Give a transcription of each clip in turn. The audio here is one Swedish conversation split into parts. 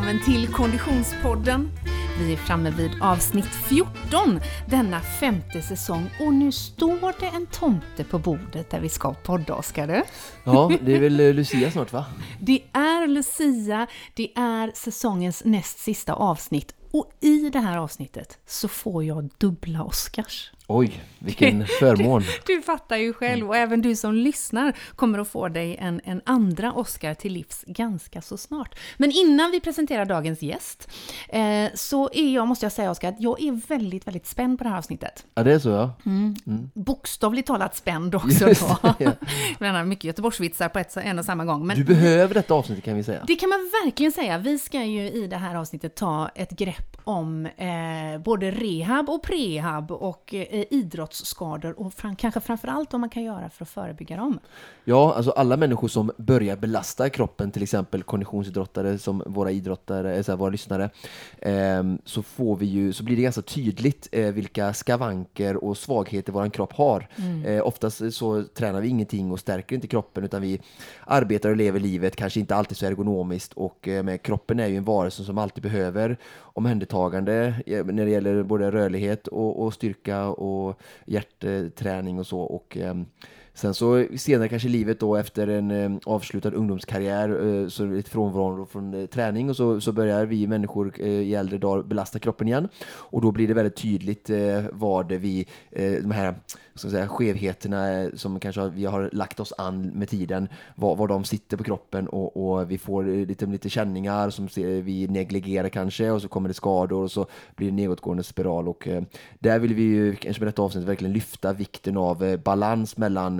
välkommen till Konditionspodden. Vi är framme vid avsnitt 14 denna femte säsong och nu står det en tomte på bordet där vi ska podda, Oskar. du? Ja, det är väl eh, Lucia snart va? Det är Lucia, det är säsongens näst sista avsnitt och i det här avsnittet så får jag dubbla Oscars. Oj, vilken förmån! Du fattar ju själv och även du som lyssnar kommer att få dig en, en andra Oscar till livs ganska så snart. Men innan vi presenterar dagens gäst eh, så är jag, måste jag säga Oscar, att jag är väldigt, väldigt spänd på det här avsnittet. Ja, det är så ja. Mm. Mm. Bokstavligt talat spänd också Just då. det, ja. Mycket Göteborgsvitsar på ett, en och samma gång. Men Du behöver detta avsnitt kan vi säga. det kan man verkligen säga. Vi ska ju i det här avsnittet ta ett grepp om eh, både rehab och prehab och eh, idrottsskador och fram, kanske framförallt vad man kan göra för att förebygga dem. Ja, alltså alla människor som börjar belasta kroppen, till exempel konditionsidrottare som våra idrottare, eh, så här, våra lyssnare, ehm, så får vi ju, så blir det ganska tydligt eh, vilka skavanker och svagheter vår kropp har. Eh, oftast så tränar vi ingenting och stärker inte kroppen utan vi arbetar och lever livet, kanske inte alltid så ergonomiskt och eh, med kroppen är ju en varelse som alltid behöver omhändertagande eh, när det gäller både rörlighet och, och styrka och hjärtträning och så. Och, ehm, Sen så senare kanske i livet då efter en eh, avslutad ungdomskarriär eh, så är det lite frånvaro från eh, träning och så, så börjar vi människor eh, i äldre dagar belasta kroppen igen. Och då blir det väldigt tydligt eh, vad det vi, eh, de här ska säga, skevheterna eh, som kanske har, vi har lagt oss an med tiden, var, var de sitter på kroppen och, och vi får eh, lite, lite känningar som vi negligerar kanske och så kommer det skador och så blir det nedåtgående spiral och eh, där vill vi ju kanske med detta avsnitt verkligen lyfta vikten av eh, balans mellan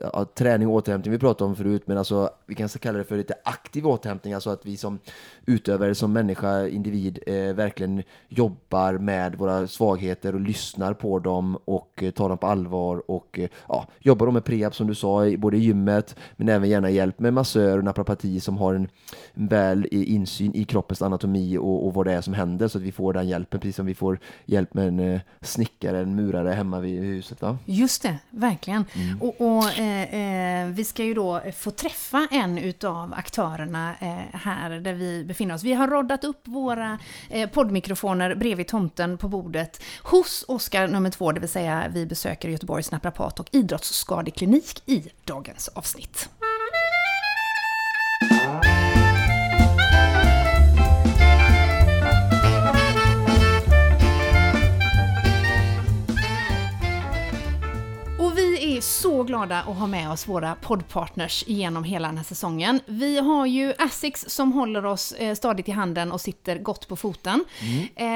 ja, träning och återhämtning vi pratade om förut, men alltså vi kan kalla det för lite aktiv återhämtning, alltså att vi som utövare, som människa, individ, eh, verkligen jobbar med våra svagheter och lyssnar på dem och eh, tar dem på allvar och eh, ja, jobbar med prehab som du sa, i, både i gymmet, men även gärna hjälp med massör och naprapati som har en, en väl insyn i kroppens anatomi och, och vad det är som händer, så att vi får den hjälpen, precis som vi får hjälp med en eh, snickare, en murare hemma vid huset. Va? Just det, verkligen. Och, och Eh, eh, vi ska ju då få träffa en utav aktörerna eh, här där vi befinner oss. Vi har roddat upp våra eh, poddmikrofoner bredvid tomten på bordet hos Oskar nummer två, det vill säga vi besöker Göteborgs naprapat och idrottsskadeklinik i dagens avsnitt. Så glada att ha med oss våra poddpartners genom hela den här säsongen. Vi har ju Asics som håller oss eh, stadigt i handen och sitter gott på foten. Eh,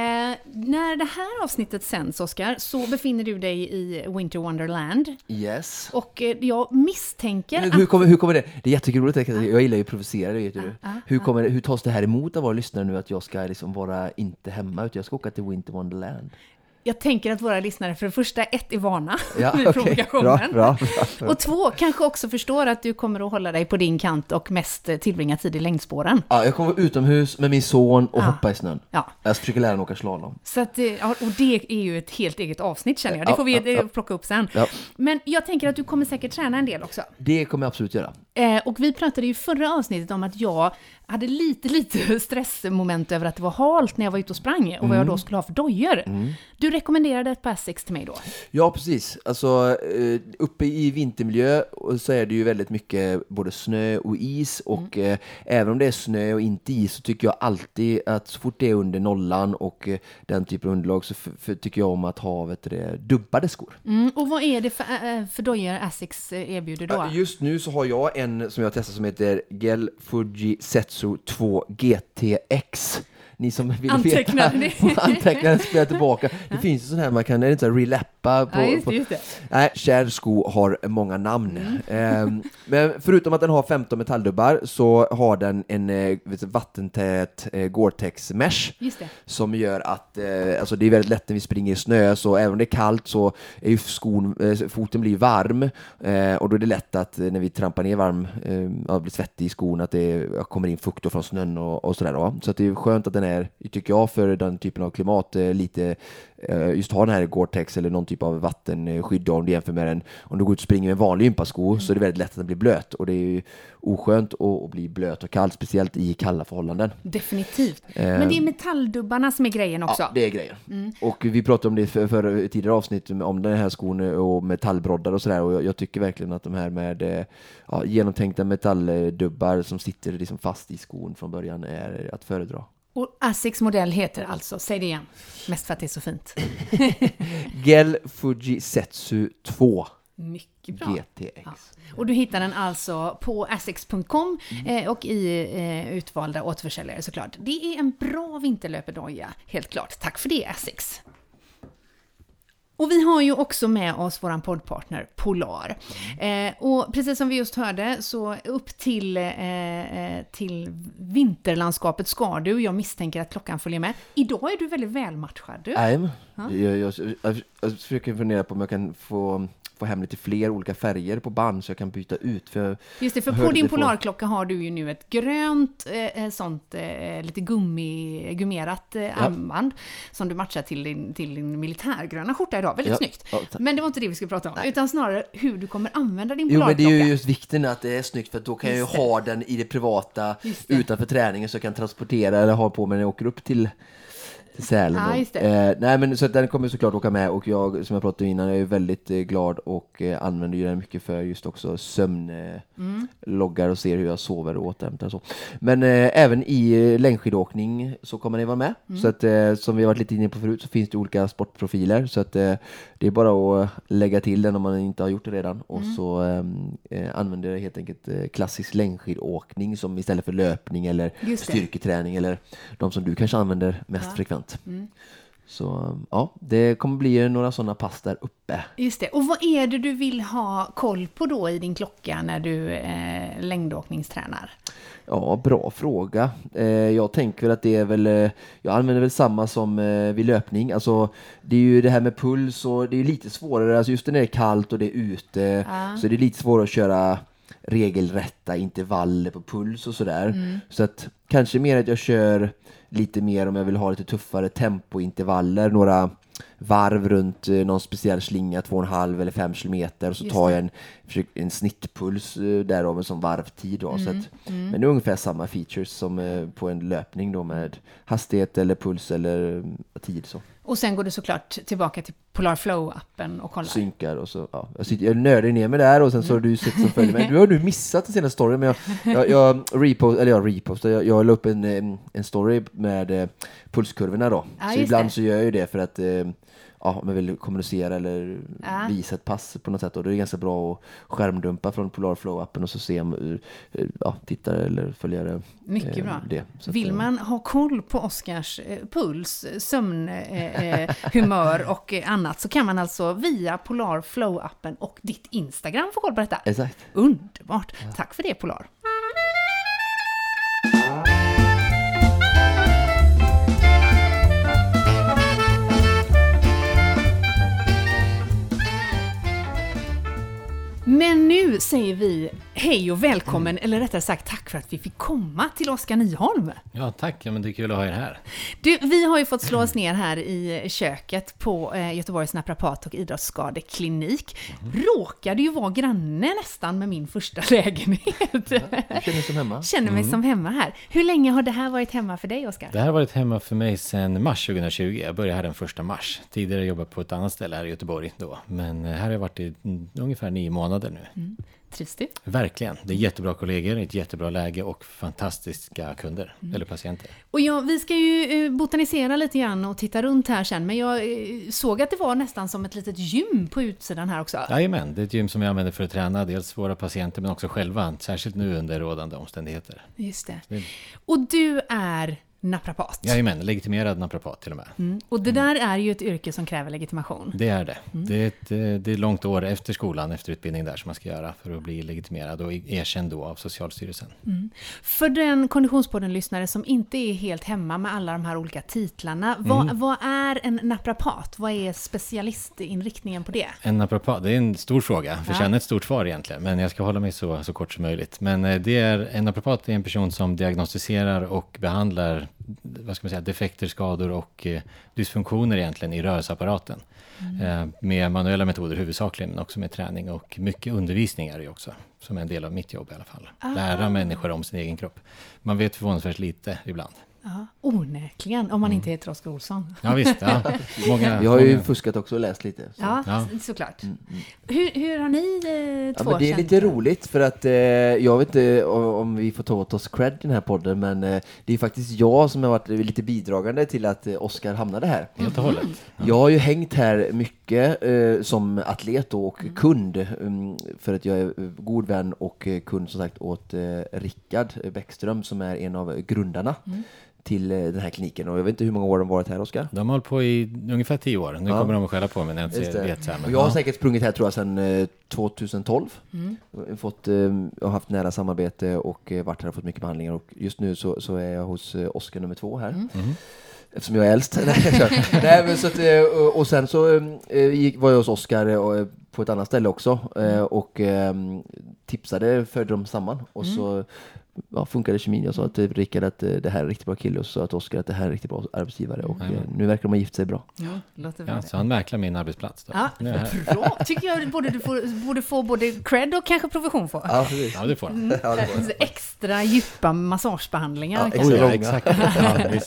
när det här avsnittet sänds, Oskar, så befinner du dig i Winter Wonderland. Yes. Och eh, jag misstänker Hur, hur, kommer, hur kommer det? Det är jättekul, jag gillar ju att provocera, det vet du. hur, kommer, hur tas det här emot av våra lyssnare nu att jag ska liksom vara inte hemma, utan jag ska åka till Winter Wonderland? Jag tänker att våra lyssnare för det första, ett, är vana Ja, vid okej. provokationen. Bra, bra, bra. Och två, kanske också förstår att du kommer att hålla dig på din kant och mest eh, tillbringa tid i längdspåren. Ja, jag kommer vara utomhus med min son och Ja. hoppa i snön. Ja, Jag ska försöka lära mig åka slalom. Så att, eh, och det är ju ett helt eget avsnitt känner jag. Det får vi ja, eh, ja. plocka upp sen. Men jag tänker att du kommer säkert träna en del också. Det kommer jag absolut göra. Eh, och vi pratade ju i förra avsnittet om att jag hade lite, lite stressmoment över att det var halt när jag var ute och sprang och vad jag då skulle ha för dojor. Du rekommenderade ett par Essex till mig då. Ja, precis. Alltså, eh, uppe i vintermiljö så är det ju väldigt mycket både snö och is och eh, även om det är snö och inte is så tycker jag alltid att så fort det är under nollan och eh, den typen av underlag så tycker jag om att ha vet du, dubbade skor. Mm, och vad är det för, för dojor Essex erbjuder då? Just nu så har jag en som jag testar som heter Gel Fuji Setsu 2 GTX. Ni som vill Antecknade veta, antecknade spela tillbaka. Det finns ju sån här man kan, är det inte relappa på, Ja, just på just det. Nej, kär sko har många namn. Ehm, men förutom att den har 15 metalldubbar så har den en eh, vattentät eh, Gore-Tex mesh som gör att eh, alltså det är väldigt lätt när vi springer i snö, så även om det är kallt så är ju skon, eh, foten blir varm eh, och då är det lätt att eh, när vi trampar ner varm, eh, ja, blir svettig i skon, att det ja, kommer in fukt från snön och, och sådär. Då. Så att det är skönt att den är är, tycker jag, för den typen av klimat eh, lite eh, just ha den här Gore-Tex eller någon typ av vattenskydd om du jämför med den. Om du går ut och springer med en vanlig gympasko så är det väldigt lätt att den blir blöt och det är ju oskönt att bli blöt och kall, speciellt i kalla förhållanden. Definitivt. Men det är metalldubbarna som är grejen också. Ja, det är grejen. Mm. Och vi pratade om det för, för tidigare avsnitt om den här skon och metallbroddar och sådär och jag, jag, tycker verkligen att de här med ja, genomtänkta metalldubbar som sitter liksom fast i skon från början är att föredra. Och Asics modell heter alltså, säg det igen, mest för att det är så fint. Gel Fuji Setsu 2. Mycket bra. GTX. Ja. Och du hittar den alltså på asics.com mm. Eh, och i eh, utvalda återförsäljare såklart. Det är en bra vinterlöpardoja, helt klart. Tack för det Asics! Och vi har ju också med oss vår poddpartner Polar. Mm. Eh, och precis som vi just hörde, så upp till, eh, eh, till vinterlandskapet ska du. Jag misstänker att klockan följer med. Idag är du väldigt välmatchad. Du. Nej, jag, jag, jag, jag försöker fundera på om jag kan få få hem lite fler olika färger på band så jag kan byta ut. För Just det, för på din Polarklocka har du ju nu ett grönt eh, eh, sånt eh, lite gummi, gummerat eh, ja. armband som du matchar till din, till din militärgröna skjorta idag. Väldigt ja. snyggt. Ja, men det var inte det vi skulle prata om, Nej. utan snarare hur du kommer använda din Polarklocka. Jo, men det är ju just vikten att det är snyggt för då kan Just jag ju ha den i det privata det. utanför träningen så jag kan transportera eller ha på mig när jag åker upp till till Sälen. Ah, eh, nej men så den kommer såklart åka med och jag som jag pratade om innan jag är väldigt eh, glad och eh, använder ju den mycket för just också sömnloggar mm. och ser hur jag sover och återhämtar och så. Men eh, även i eh, längdskidåkning så kommer den vara med. Mm. Så att eh, som vi varit lite inne på förut så finns det olika sportprofiler så att det är bara att lägga till den om man inte har gjort det redan och mm. så använder jag helt enkelt klassisk längdskidåkning som istället för löpning eller styrketräning eller de som du kanske använder mest ja. frekvent. Mm. Så ja, det kommer bli några sådana pass där uppe. Just det. Och vad är det du vill ha koll på då i din klocka när du eh, längdåkningstränar? Ja, bra fråga. Eh, jag tänker väl att det är väl, eh, jag använder väl samma som eh, vid löpning. Alltså, det är ju det här med puls och det är lite svårare, alltså just när det är kallt och det är ute, ah. så är det lite svårare att köra regelrätta intervaller på puls och sådär. Mm. Så att kanske mer att jag kör lite mer om jag vill ha lite tuffare tempointervaller, några varv runt eh, någon speciell slinga, 2,5 eller 5 kilometer och så Just tar jag en, en snittpuls eh, därav en sån varvtid. Då, mm. så att, mm. Men det är ungefär samma features som eh, på en löpning då med hastighet eller puls eller tid. Så. Och sen går du såklart tillbaka till Polar Flow-appen och kollar. Synkar och så, ja. Jag, sitter, jag nördar ner mig där och sen så har du sett som följer mig. Du har nu missat den senaste storyn, men jag, jag, jag repost, eller jag repostar, jag, jag la upp en, en story med eh, pulskurvorna då. Ah, så ibland det. så gör jag ju det för att eh, ja, om jag vill kommunicera eller ja. visa ett pass på något sätt. Och det är ganska bra att skärmdumpa från Polar Flow-appen och så se om ja, tittare eller följare Mycket eh, bra. det. Så vill att, man ha koll på Oskars eh, puls, sömnhumör eh, och annat så kan man alltså via Polar Flow-appen och ditt Instagram få koll på detta. Exakt. Underbart! Ja. Tack för det Polar! Men nu säger vi hej och välkommen, mm. eller rättare sagt tack för att vi fick komma till Oskar Nyholm. Ja, tack. Ja, men det är kul att ha er här. Du, vi har ju fått slå oss ner här i köket på eh, Göteborgs naprapat och idrottsskadeklinik. Mm. Råkade ju vara granne nästan med min första lägenhet. Ja, jag känner mig som hemma. Känner mig mm. som hemma här. Hur länge har det här varit hemma för dig, Oskar? Det här har varit hemma för mig sedan mars 2020. Jag började här den första mars. Tidigare jobbat på ett annat ställe här i Göteborg då. Men eh, här har jag varit i ungefär nio månader nu. Trivs? Verkligen. Det är jättebra kollegor, ett jättebra läge och fantastiska kunder, mm. eller patienter. Och ja, vi ska ju eh, botanisera lite grann och titta runt här sen, men jag eh, såg att det var nästan som ett litet gym på utsidan här också. Jajamän, det är ett gym som jag använder för att träna dels våra patienter men också själva, särskilt nu under rådande omständigheter. Just det. Och du är naprapat. Jajamän, legitimerad naprapat till och med. Mm. Och det där är ju ett yrke som kräver legitimation. Det är det. Mm. Det, är ett, eh, det är långt år efter skolan, efter utbildning där som man ska göra för att bli legitimerad och erkänd då av Socialstyrelsen. Mm. För den Konditionspodden-lyssnare som inte är helt hemma med alla de här olika titlarna, vad, mm. vad är en naprapat? Vad är specialistinriktningen på det? En naprapat, det är en stor fråga, förtjänar ja. ett stort svar egentligen, men jag ska hålla mig så, så kort som möjligt. Men eh, det är, en naprapat är en person som diagnostiserar och behandlar vad ska man säga, defekter, skador och eh, dysfunktioner egentligen i rörelseapparaten. Mm. Eh, med manuella metoder huvudsakligen, men också med träning och mycket undervisning är det också, som är en del av mitt jobb i alla fall. Ah. Lära människor om sin egen kropp. Man vet förvånansvärt lite ibland. Ja, onekligen, om man mm. inte heter Oskar Olsson. Ja, visst. Ja. Många, Vi har ju många... fuskat också och läst lite. Så. Ja, ja, såklart. Mm, mm. Hur, hur har ni eh, två ja, men Det är lite roligt för att eh, jag vet inte om, om, vi får ta åt oss cred i den här podden, men eh, det är faktiskt jag som har varit lite bidragande till att eh, Oskar hamnade här. Helt och hållet. Ja. Jag har ju hängt här mycket eh, som atlet och mm. kund, um, för att jag är god vän och eh, kund som sagt åt eh, Rickard Bäckström som är en av grundarna. Till eh, den här kliniken. Och jag vet inte hur många år de varit här, Oskar? De har hållit på i ungefär tio år. Nu ja. kommer de att skälla på mig när jag inte vet. Så här, men, jag har ja. säkert sprungit här tror jag sedan 2012. Eh, mm. Fått, eh, jag har haft nära samarbete och varit här och fått mycket behandlingar. Och just nu så, så är jag hos Oskar nummer två här. Mm. Mm. Eftersom jag är äldst. Nej, men så att, och sen så var jag hos Oskar på ett annat ställe också mm. och tipsade för dem samman. Och så mm ja, funkade kemin. Jag sa till Rickard att eh, det här är en riktigt bra kille och så sa att Oskar att det här är en riktigt bra arbetsgivare och mm. nu verkar de ha gift sig bra. Ja, låter ja, så han mäklar min arbetsplats då. Ja, bra. Tycker jag borde du får, borde få både cred och kanske provision för. Ja, ja det får han. Mm. Ja, Extra djupa massagebehandlingar. Ja, extra exakt. Ja,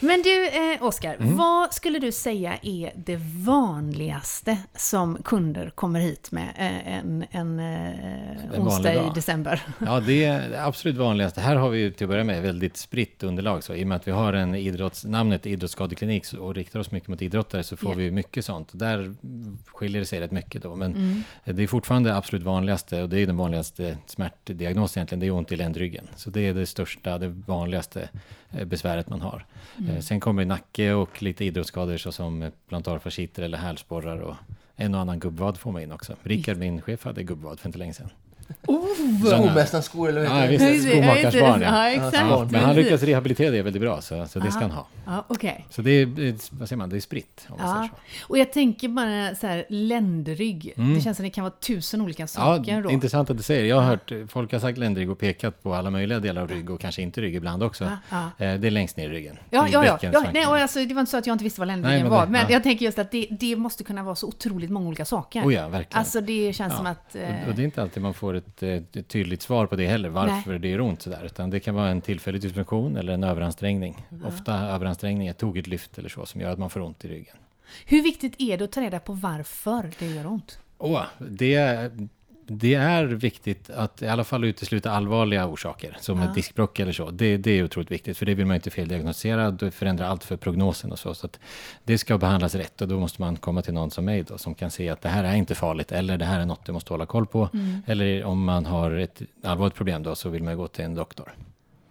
Men du, eh, Oskar, mm. vad skulle du säga är det vanligaste som kunder kommer hit med eh, en, en, en onsdag i december? Ja, det är absolut vanligaste. Här har vi till att börja med väldigt spritt underlag. Så I och med att vi har en idrotts, namnet idrottsskadeklinik och riktar oss mycket mot idrottare så får yeah. vi mycket sånt. Där skiljer det sig rätt mycket då. Men mm. det är fortfarande absolut vanligaste och det är den vanligaste smärtdiagnosen egentligen. Det är ont i ländryggen. Så det är det största, det vanligaste eh, besväret man har. Mm. Eh, sen kommer nacke och lite idrottsskador såsom plantarfasciter eller hälsporrar och en och annan gubbvad får man in också. Rickard, min chef, hade gubbvad för inte länge sedan. Oh, Skomästarens skor, eller vad heter det? Skomakarens Ja, exakt. Ja, men han lyckas rehabilitera det väldigt bra, så, så det ska han ha. Ja, okay. Så det är, vad säger man, det är spritt. Om ja. Och jag tänker bara så här, ländrygg. Mm. Det känns som det kan vara tusen olika saker. Ja, då. intressant att du säger. Jag har hört folk har sagt ländrygg och pekat på alla möjliga delar av rygg och kanske inte rygg ibland också. Ja, ja. Eh, det är längst ner i ryggen. Ja, ja, ja. ja nej, och alltså, det var inte så att jag inte visste vad ländryggen Nej, var. Men jag tänker just att det, det måste kunna vara så otroligt många olika saker. Oh ja, verkligen. Alltså det känns som att... Eh... Och det är inte alltid man får ett, ett tydligt svar på det heller, varför Nej. det gör ont sådär. Utan det kan vara en tillfällig dysfunktion eller en överansträngning. Ja. Ofta överansträngning, ett tokigt lyft eller så, som gör att man får ont i ryggen. Hur viktigt är det att ta reda på varför det gör ont? Oh, det, det är viktigt att i alla fall utesluta allvarliga orsaker, som ja. ett diskbråck eller så. Det, det, är otroligt viktigt, för det vill man inte feldiagnostisera, det förändrar allt för prognosen och så. Så det ska behandlas rätt och då måste man komma till någon som mig då, som kan se att det här är inte farligt, eller det här är något du måste hålla koll på. Mm. Eller om man har ett allvarligt problem då, så vill man gå till en doktor.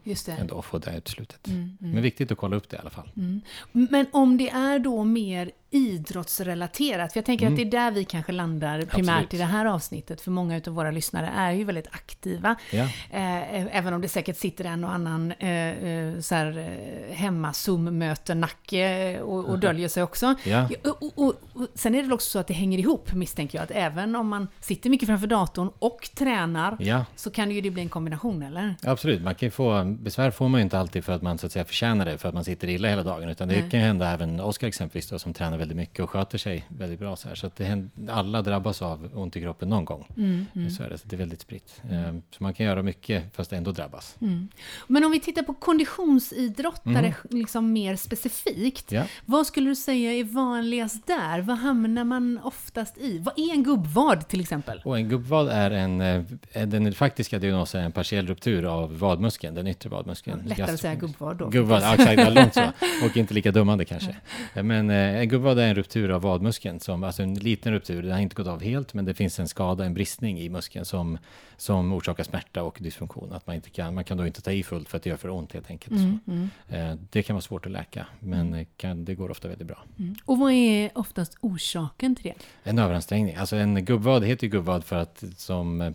Just det. Ändå få det utslutet. Mm, mm. Men viktigt att kolla upp det i alla fall. Mm. Men om det är då mer idrottsrelaterat, för jag tänker att mm. det är där vi kanske landar primärt Absolut. i det här avsnittet, för många av våra lyssnare är ju väldigt aktiva. Ja. Eh, även om det säkert sitter en och annan eh, eh så här, eh, hemma Zoom-möte-nacke och, och döljer sig också. Ja. Och, och, och, sen är det väl också så att det hänger ihop, misstänker jag, att även om man sitter mycket framför datorn och tränar, ja. så kan det ju bli en kombination, eller? Absolut, man kan få, besvär får man ju inte alltid för att man så att säga förtjänar det, för att man sitter illa hela dagen, utan det Nej. kan hända även Oskar exempelvis då, som tränar väldigt mycket och sköter sig väldigt bra. Så, här. så att händer, alla drabbas av ont i kroppen någon gång. Mm, mm. Så är det, så det är väldigt spritt. Mm. Så man kan göra mycket fast ändå drabbas. Mm. Men om vi tittar på konditionsidrottare mm. liksom mer specifikt. Ja. Vad skulle du säga är vanligast där? Vad hamnar man oftast i? Vad är en gubbvad till exempel? Och en gubbvad är en, eh, den faktiska diagnosen är en partiell ruptur av vadmuskeln, den yttre vadmuskeln. Lättare att säga gubbvad då. Gubbvad, ja, exakt, långt så. Och inte lika dummande kanske. Men eh, en gubbvad är en ruptur av vadmuskeln, som, alltså en liten ruptur, den har inte gått av helt, men det finns en skada, en bristning i muskeln som, som orsakar smärta och dysfunktion. Att man, inte kan, man kan då inte ta i fullt för att det gör för ont helt enkelt. Mm, mm. Eh, det kan vara svårt att läka, men mm. kan, det går ofta väldigt bra. Mm. Och vad är oftast orsaken till det? En överansträngning. Alltså en gubbvad heter ju gubbvad för att som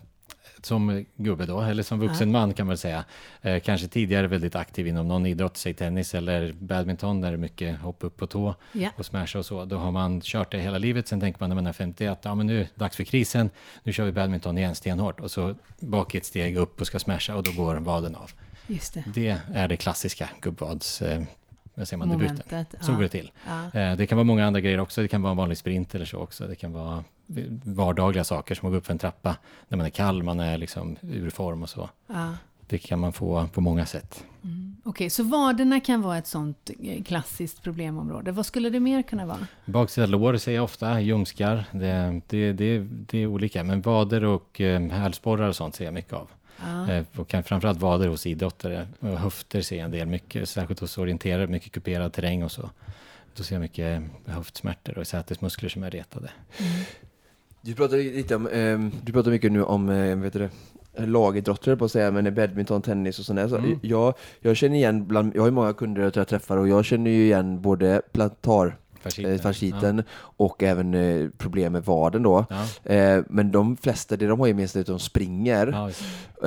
som gubbe då, eller som vuxen man kan man säga. Eh, kanske tidigare väldigt aktiv inom någon idrott, säg tennis eller badminton, där det är mycket hopp upp på tå ja. och smasha och så. Då har man kört det hela livet. Sen tänker man när man är 50 att ja, men nu är det dags för krisen. Nu kör vi badminton igen stenhårt och så bak ett steg upp och ska smasha och då går vaden av. Just det. Det är det klassiska gubbvads... Vad säger man, debuten. Så ja. går det till. Ja. Eh, Det kan vara många andra grejer också. Det kan vara en vanlig sprint eller så också. Det kan vara vardagliga saker som att gå upp för en trappa när man är kall, man är liksom ur form och så. Ja. Det kan man få på många sätt. Okej, så vaderna kan vara ett sånt eh, klassiskt problemområde. Vad skulle det mer kunna vara? Baksida lår ser jag ofta, ljumskar. Det, det, det, det är olika. Men vader och eh, hälsporrar och sånt ser jag mycket av. Ja. Eh, och kan framförallt vader hos idrottare. Och höfter ser jag en del mycket, särskilt hos orienterare, mycket kuperad terräng och så. Då ser jag mycket höftsmärtor och sätesmuskler som är retade. Du pratar lite om, ehm, du pratar mycket nu om, eh, vet du det, lagidrottare på att säga, men badminton, tennis och sånt där. Så Mm. jag, jag känner igen, bland, jag har ju många kunder jag träffar och jag känner ju igen både plantar Fasciten. eh, fasciten och även eh, problem med vaden då. Ja. Eh, men de flesta, det de har gemensamt är att de springer. Ja.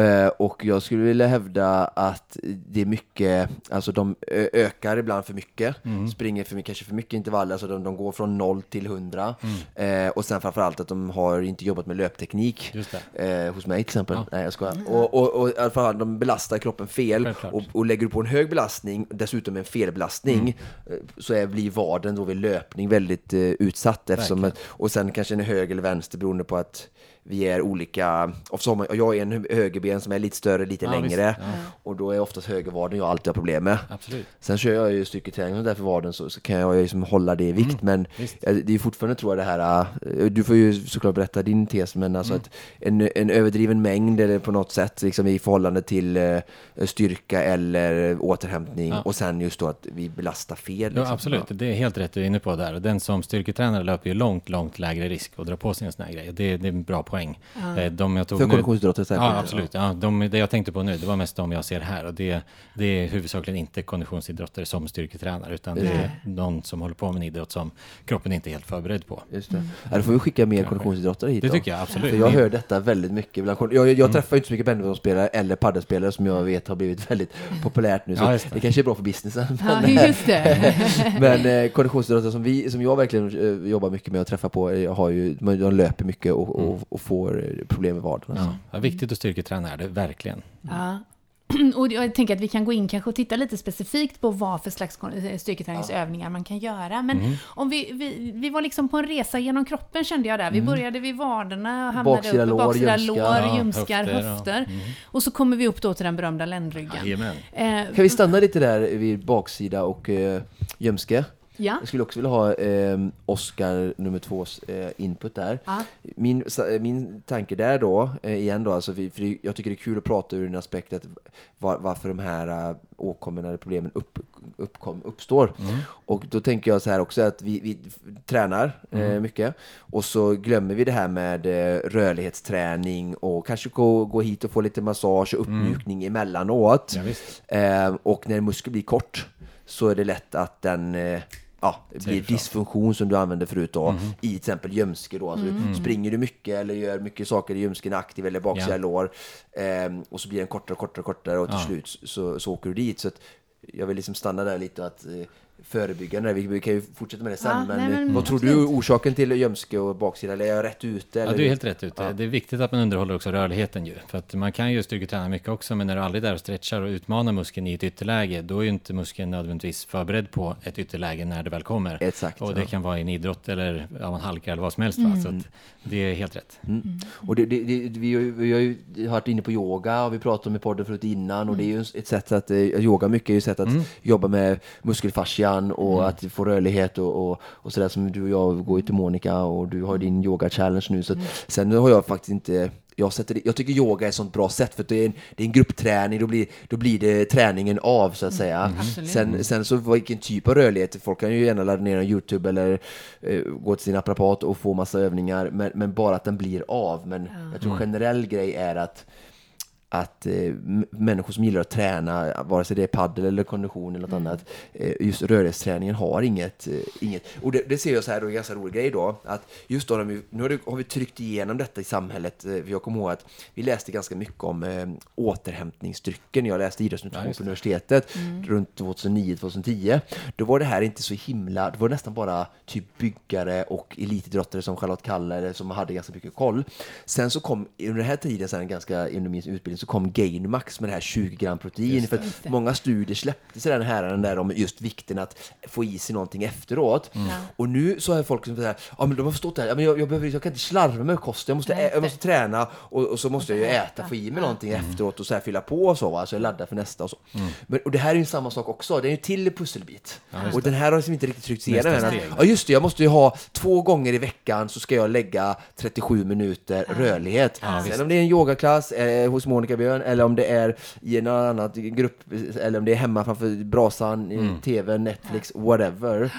Eh, och jag skulle vilja hävda att det är mycket, alltså de ökar ibland för mycket, Mm. springer för mycket, kanske för mycket intervaller, alltså de, de går från 0 till 100. Mm. Eh, och sen framförallt att de har inte jobbat med löpteknik. Eh, hos mig till exempel. Ja. Nej jag skojar. Och, och, och i alla fall, de belastar kroppen fel. Och, och lägger du på en hög belastning, dessutom en felbelastning, Mm. så är, blir vaden då vid löpning väldigt eh, utsatt. Eftersom Verkligen. och sen kanske en höger eller vänster beroende på att vi är olika. Och jag är en hö- högerben som är lite större, lite Ja, längre. visst. Ja. Och då är oftast högervaden jag alltid har problem med. Absolut. Sen kör jag ju styrketräning och därför vaden så, så kan jag ju liksom hålla det i vikt. men Mm. visst. eh, det är fortfarande tror jag det här, eh, du får ju såklart berätta din tes, men alltså Mm. att en, en överdriven mängd eller på något sätt liksom i förhållande till eh, styrka eller återhämtning Ja. och sen just då att vi belastar fel. Ja, liksom. absolut. Det är helt rätt du är inne på där. Och den som styrketränare löper ju långt, långt lägre risk att dra på sig en sån här grej. Det, det är bra poäng. Eh, De jag tog För konditionsidrottare särskilt. Ja, absolut. Ja, de, det jag tänkte på nu, det var mest de jag ser här. Och det, det är huvudsakligen inte konditionsidrottare som styrketränare, utan det är någon som håller på med en idrott som kroppen inte är helt förberedd på. Just det. Ja, då får vi skicka mer konditionsidrottare hit Det då. tycker jag absolut. För jag hör detta väldigt mycket. Bland, jag jag träffar ju inte så mycket badmintonspelare eller paddelspelare som jag vet har blivit väldigt populärt nu. Så Ja, det. det. kanske är bra för businessen. Ja, Men, just det. men eh, konditionsidrottare som, vi, som jag verkligen eh, jobbar mycket med att träffa på, eh, har ju, de löper mycket och, och, och får problem med vaden. Alltså. Ja, viktigt att styrketräna är det, verkligen. Ja. Och jag tänker att vi kan gå in kanske och titta lite specifikt på vad för slags eh, styrketräningsövningar man kan göra. Men Mm. om vi, vi, vi var liksom på en resa genom kroppen kände jag där. Vi började vid vaderna och hamnade Mm. Baksida upp lår, i baksida lår, ljumskar, höfter, höfter. ja. Och så kommer vi upp då till den berömda ländryggen. Eh, Kan vi stanna lite där vid baksida och eh, gömske? Ja. Jag skulle också vilja ha eh, Oscar nummer tvås eh, input där. Ja. Min, eh, min tanke där då, eh, igen då, alltså, för det- jag tycker det är kul att prata ur en aspekt att var, varför de här uh, åkommorna eller problemen upp, uppkom, uppstår. Och då tänker jag så här också att vi, vi tränar eh, mycket och så glömmer vi det här med eh, rörlighetsträning och kanske gå, gå hit och få lite massage och uppmjukning emellanåt. Ja, visst. Eh, och när en muskel blir kort så är det lätt att den eh, ja, det blir dysfunktion som du använde förut då, i till exempel gömske då. Alltså, Springer du mycket eller gör mycket saker i ljumsken aktiv eller baksida Ja. lår eh, och så blir den kortare och kortare och kortare och till Ja. slut så, så åker du dit. Så att jag vill liksom stanna där lite att eh, förebyggande, vi, vi kan ju fortsätta med det sen. Ja, men, nej, men vad tror du absolut. är orsaken till gömske och baksida? Eller är jag rätt ute? Ja, Eller? du är helt rätt ute. Ja. Det är viktigt att man underhåller också rörligheten ju. För att man kan ju styrketräna mycket också, men när du aldrig är där och stretchar och utmanar muskeln i ett ytterläge, då är ju inte muskeln nödvändigtvis förberedd på ett ytterläge när det väl kommer. Exakt. Och det ja. kan vara i en idrott eller ja, man halkar eller vad som helst. Va? Så att det är helt rätt. Mm. Och det, det, det, vi, har ju, vi har ju varit inne på yoga och vi pratade om i podden förut innan och det är ju ett sätt att, eh, yoga mycket är ju ett sätt att jobba med muskelfascian och att få rörlighet och, och, och sådär som du och jag går ju till Monica och du har din yoga challenge nu. Så att, sen har jag faktiskt inte jag, sätter, jag tycker yoga är ett sånt bra sätt för det är en, det är en gruppträning, då blir, då blir det träningen av så att säga. Absolut. Sen, sen så vilken typ av rörlighet, folk kan ju gärna ladda ner en Youtube eller eh, gå till sin apparat och få massa övningar, men, men bara att den blir av. Men jag tror generell grej är att att eh, människor som gillar att träna, vare sig det är paddel eller kondition eller något annat, eh, just rörlighetsträningen har inget, eh, inget. Och det, det ser jag så här då, en ganska rolig grej då, att just då, vi- nu har, det, har vi tryckt igenom detta i samhället, eh, jag kommer ihåg att vi läste ganska mycket om eh, återhämtningsdrycken, jag läste idrottsnutrition just på universitetet runt 2009-2010. Då var det här inte så himla, det var nästan bara typ byggare och elitidrottare som Charlotte Kalla som hade ganska mycket koll. Sen så kom, under den här tiden, sen ganska under min utbildning, så kom Gainmax med det här 20 gram protein. För att många studier släpptes i den här där om just vikten att få i sig någonting efteråt. Mm. Och nu så har folk som säger, ja men de har förstått det här, ja, men jag, jag, behöver, jag kan inte slarva med kosten, jag måste, ä, jag måste träna och, och så måste jag ju äta. få i mig Ja. någonting efteråt och så här fylla på och så, va? så jag laddar för nästa och så. Men, och det här är ju samma sak också, det är ju till pusselbit. och den här har liksom inte riktigt tryckts igenom än. Ja just det, jag måste ju ha två gånger i veckan så ska jag lägga 37 minuter rörlighet. Sen om det är en yogaklass eh, hos Monica Björn eller om det är i en annan grupp eller om det är hemma framför brasan, i TV, Netflix, whatever.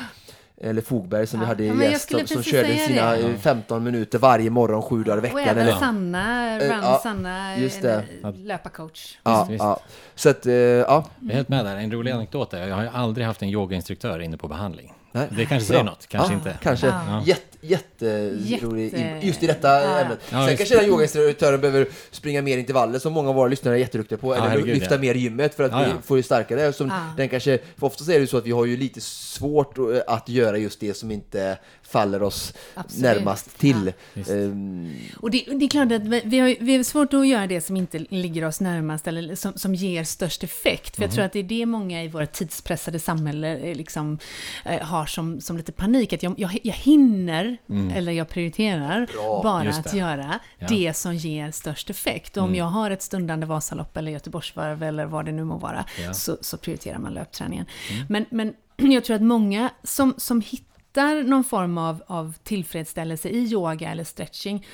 Eller Fogberg som vi Ja. hade Ja, gäst som körde sina det. eh, 15 minuter varje morgon, sju dagar i Och veckan. även Eller, Sanna, Eh, Run ja, Sanna, just det. löparcoach. ja, visst. ja. Så att, eh, ja. Jag är helt med där. En rolig anekdot är, jag har ju aldrig haft en yogainstruktör inne på behandling. Nej. Det kanske säger Bra. något, kanske ja, inte. Kanske. Ja. Jätte, jätterolig, Jätte- just i detta Ja. ämnet. Ja, Sen visst. kanske den yogainstruktören behöver springa mer intervaller som många av våra lyssnare är jätteduktiga på. eller herregud, lyfta ja. mer i gymmet för att Ja, vi ja. får ju starkare. Som Ja. den kanske, för ofta är det ju så att vi har ju lite svårt eh, att göra just det som inte faller oss Absolut. närmast till. Visst. Ehm, Och det, det är klart att vi, har, vi har svårt att göra det som inte ligger oss närmast eller som, som ger störst effekt. För jag tror att det är det många i våra tidspressade samhälle eh, liksom, eh, har som, som lite panik. Att jag, jag, jag hinner, eller jag prioriterar, Bra. bara att göra Ja. det som ger störst effekt. Och om jag har ett stundande Vasalopp eller Göteborgsvarv eller vad det nu må vara, Ja. så, så prioriterar man löpträningen. Men, men jag tror att många som, som hittar någon form av, av tillfredsställelse i yoga eller stretching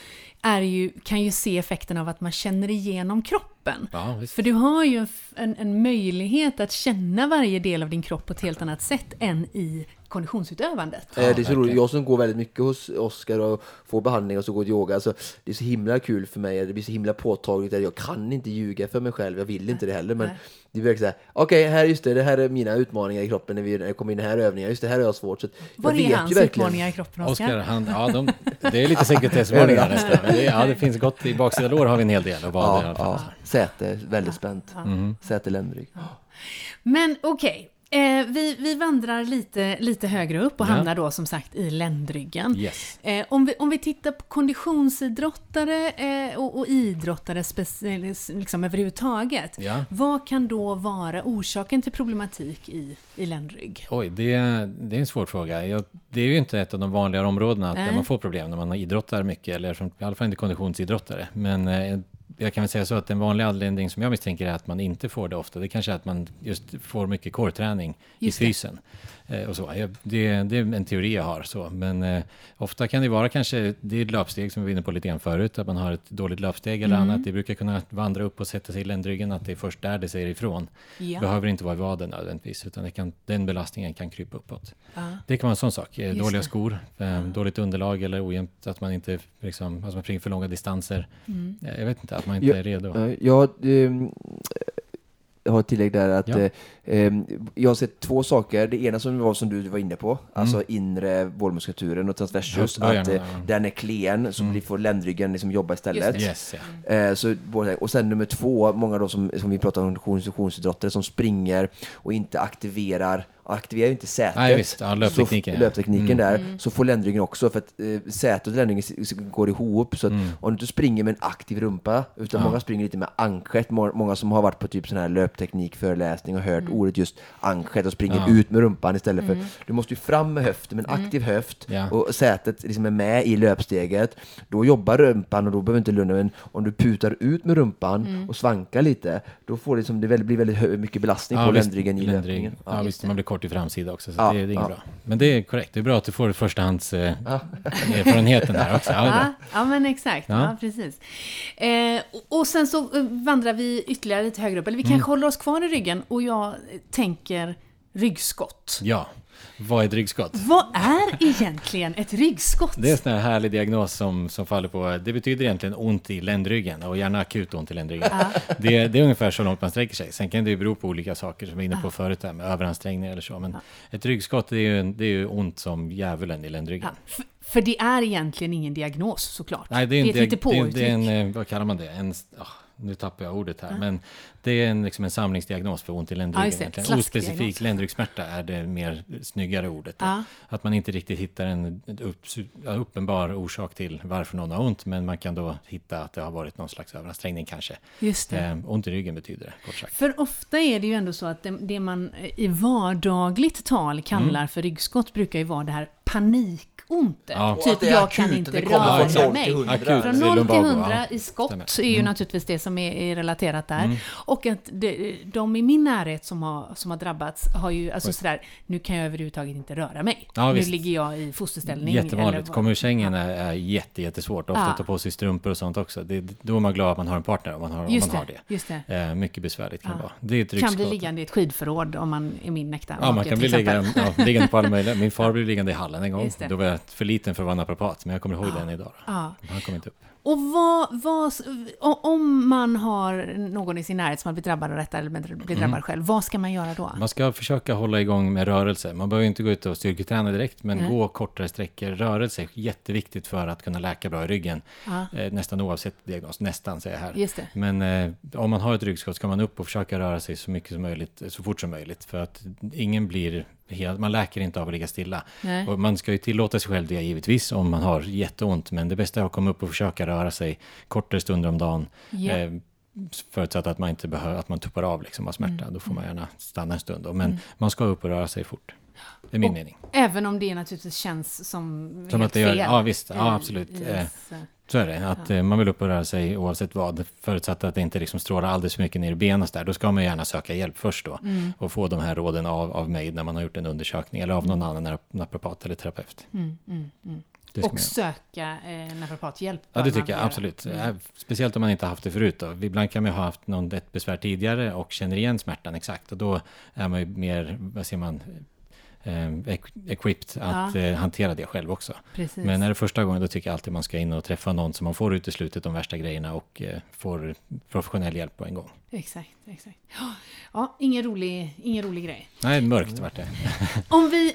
är ju, kan ju se effekten av att man känner igenom kroppen. Ja, visst. För du har ju en, en, möjlighet att känna varje del av din kropp på ett helt annat sätt än i konditionsutövandet. Eh, det är så verkligen. roligt. Jag som går väldigt mycket hos Oskar och får behandling och så går till yoga. Alltså, det är så himla kul för mig. Det blir så himla påtagligt. att Jag kan inte ljuga för mig själv. Jag vill inte det heller. Men Nej. det är verkligen såhär. Okej, här just det. Det här är mina utmaningar i kroppen när vi när jag kommer in i den här övningen. Just det, här har jag svårt. Så att jag Var är hans utmaningar i kroppen, Oskar, Oskar? han, ja, de, det är lite sekretessvarningar nästan. Det, ja, det finns gott. I baksida lår har vi en hel del. Och vad Ja, alla fall. ja. Säte, väldigt spänt. Säte ländrygg. Men okej, eh, vi, vi vandrar lite, lite högre upp och Ja. hamnar då som sagt i ländryggen. Yes. Eh, om, vi, om vi tittar på konditionsidrottare eh, och, och idrottare speci- liksom överhuvudtaget. Ja. Vad kan då vara orsaken till problematik i, i ländrygg? Oj, det, det är en svår fråga. Jag, det är ju inte ett av de vanligare områdena där man får problem när man idrottar mycket, eller som, i alla fall inte konditionsidrottare. Men eh, jag kan väl säga så att den vanliga anledningen som jag misstänker är att man inte får det ofta, det kanske är att man just får mycket coreträning i. Eh, och så. Jag, det, det är en teori jag har. Så. Men eh, ofta kan det vara kanske, det är ett löpsteg som vi var inne på lite grann förut, att man har ett dåligt löpsteg eller Mm. annat. Det brukar kunna vandra upp och sätta sig i ländryggen, att det är först där det säger ifrån. Ja. behöver inte vara i vaden nödvändigtvis, utan det kan, den belastningen kan krypa uppåt. Ja. Det kan vara en sån sak. Eh, Just Dåliga det. skor, eh, dåligt underlag eller ojämnt, att man inte liksom, att man springer för långa distanser. Mm. Eh, Jag vet inte, att man inte Ja, är redo. Eh, Jag, har ett tillägg där att Ja. eh, ehm, jag har sett två saker. Det ena som var som du var inne på, alltså inre vålmuskulaturen och transversus, Ja, att eh, den är klen så blir får ländryggen liksom jobba istället. Yes, ja. Eh, så, och sen nummer två, många då som, som vi pratar om konditionsidrottare som springer och inte aktiverar aktiverar ju inte sätet. Nej, visst. Ja, löptekniken, Så, ja. löptekniken Mm. där. Så får ländryggen också, för att eh, sätet och ländryggen går ihop. Så att Mm. om du inte springer med en aktiv rumpa, utan Ja. många springer lite med ankret. Må- Många som har varit på typ sån här löpteknikföreläsning och hört ordet just ankret och springer Ja. ut med rumpan istället för... Du måste ju fram med höften, med en Mm. aktiv höft. Ja. Och sätet liksom är med i löpsteget. Då jobbar rumpan och då behöver inte lunda. Men om du putar ut med rumpan Mm. och svankar lite, då får det, liksom, det väldigt, blir väldigt mycket belastning på visst, ländryggen i löpningen. Ja, Just visst, det. man blir kort i framsida också, så Ja, det, det är inget ja. bra. Men det är korrekt, det är bra att du får förstahands eh, erfarenheten här också. Ja. Ja, ja, men exakt. Ja. Ja. precis. Eh, och, sen så eh, vandrar vi ytterligare lite högre upp, eller vi kanske håller oss kvar i ryggen och jag tänker ryggskott. ja. Vad är ett ryggskott? Vad är egentligen ett ryggskott? Det är en sån här härlig diagnos som, som faller på, det betyder egentligen ont i ländryggen och gärna akut ont i ländryggen. Det, det är ungefär så långt man sträcker sig. Sen kan det ju bero på olika saker som vi var inne på förut, där med överansträngning eller så. Men ett ryggskott det är, ju, det är ju ont som djävulen i ländryggen. Ja, för, det är egentligen ingen diagnos såklart. Nej, det är, en, ett diag- det är, hittepåuttryck. det är en, eh, vad kallar man det? En, ah, nu tappar jag ordet här, men det är en, liksom en samlingsdiagnos för ont i Ja, ländryggen. Ospecifik ländryggsmärta är det mer snyggare ordet. Ja. Att man inte riktigt hittar en upp, ja, uppenbar orsak till varför någon har ont, men man kan då hitta att det har varit någon slags överansträngning kanske. Just det. Eh, ont i ryggen betyder det, kort sagt. För ofta är det ju ändå så att det, det man i vardagligt tal kallar Mm. för ryggskott brukar ju vara det här panikontet. Ja. Och att Typ, det är jag akut, kan inte det kommer röra från 0 mig. till 100. Akut. Från Det är 0 till lumbago, 100 ja. i skott är ju Mm. naturligtvis det som är, är relaterat där. Och att de i min närhet som har, som har drabbats har ju, alltså sådär, nu kan jag överhuvudtaget inte röra mig. Ja, nu visst. ligger jag i fosterställning. Jättevanligt. Komma ur sängen är, är jätte, jättesvårt. Ofta Ja. ta på sig strumpor och sånt också. Det, då är man glad att man har en partner om man har, Just man har det, just det. Eh, mycket besvärligt kan Ja. det vara. Det är ett Kan bli liggande i ett skidförråd om man är min äkta Ja, man kan bli liggande, ja, liggande på alla möjliga. Min far blev liggande i hallen en gång. Då var jag för liten för att vara naprapat, men jag kommer ihåg den idag. Ja. Han kom inte upp. Och vad, vad, om man har någon i sin närhet som har blivit drabbad av detta eller blir Mm. drabbad själv, vad ska man göra då? Man ska försöka hålla igång med rörelse. Man behöver inte gå ut och styrketräna direkt, men Nej. gå kortare sträckor. Rörelse är jätteviktigt för att kunna läka bra i ryggen. Eh, nästan oavsett diagnos. Nästan, säger jag här. just det. Men eh, om man har ett ryggskott ska man upp och försöka röra sig så mycket som möjligt, så fort som möjligt. För att ingen blir helt, man läker inte av att ligga stilla. Nej. Och man ska ju tillåta sig själv det givetvis om man har jätteont. Men det bästa är att komma upp och försöka röra sig kortare stunder om dagen. Ja. Eh, förutsatt att man inte behöver, att man tuppar av liksom av smärta. Mm. Då får man gärna stanna en stund. Då. Men man ska upp och röra sig fort. Det är min Och- mening. Även om det naturligtvis känns som, Som helt att det gör, fel. ja visst, ja absolut. Eh, ens, eh, Så är det, att eh, man vill upp och röra sig oavsett vad. Förutsatt att det inte liksom strålar alldeles för mycket ner i benen där. Då ska man gärna söka hjälp först då. Mm. Och få de här råden av, av mig när man har gjort en undersökning. Eller av någon annan nap- naprapat eller terapeut. Mm, mm, mm. Och söka eh, naprapathjälp. Ja, det tycker jag absolut. Mm. Eh, Speciellt om man inte haft det förut då. Ibland kan man ju ha haft någon, ett besvär tidigare och känner igen smärtan exakt. Och då är man ju mer, vad säger man, eh, equ- equipped att Ja. eh, hantera det själv också. Precis. Men är det första gången då tycker jag alltid man ska in och träffa någon som man får uteslutet de värsta grejerna och eh, får professionell hjälp på en gång. Exakt, exakt. Ja, Ja, ingen rolig, ingen rolig grej. Nej, mörkt vart det. Om vi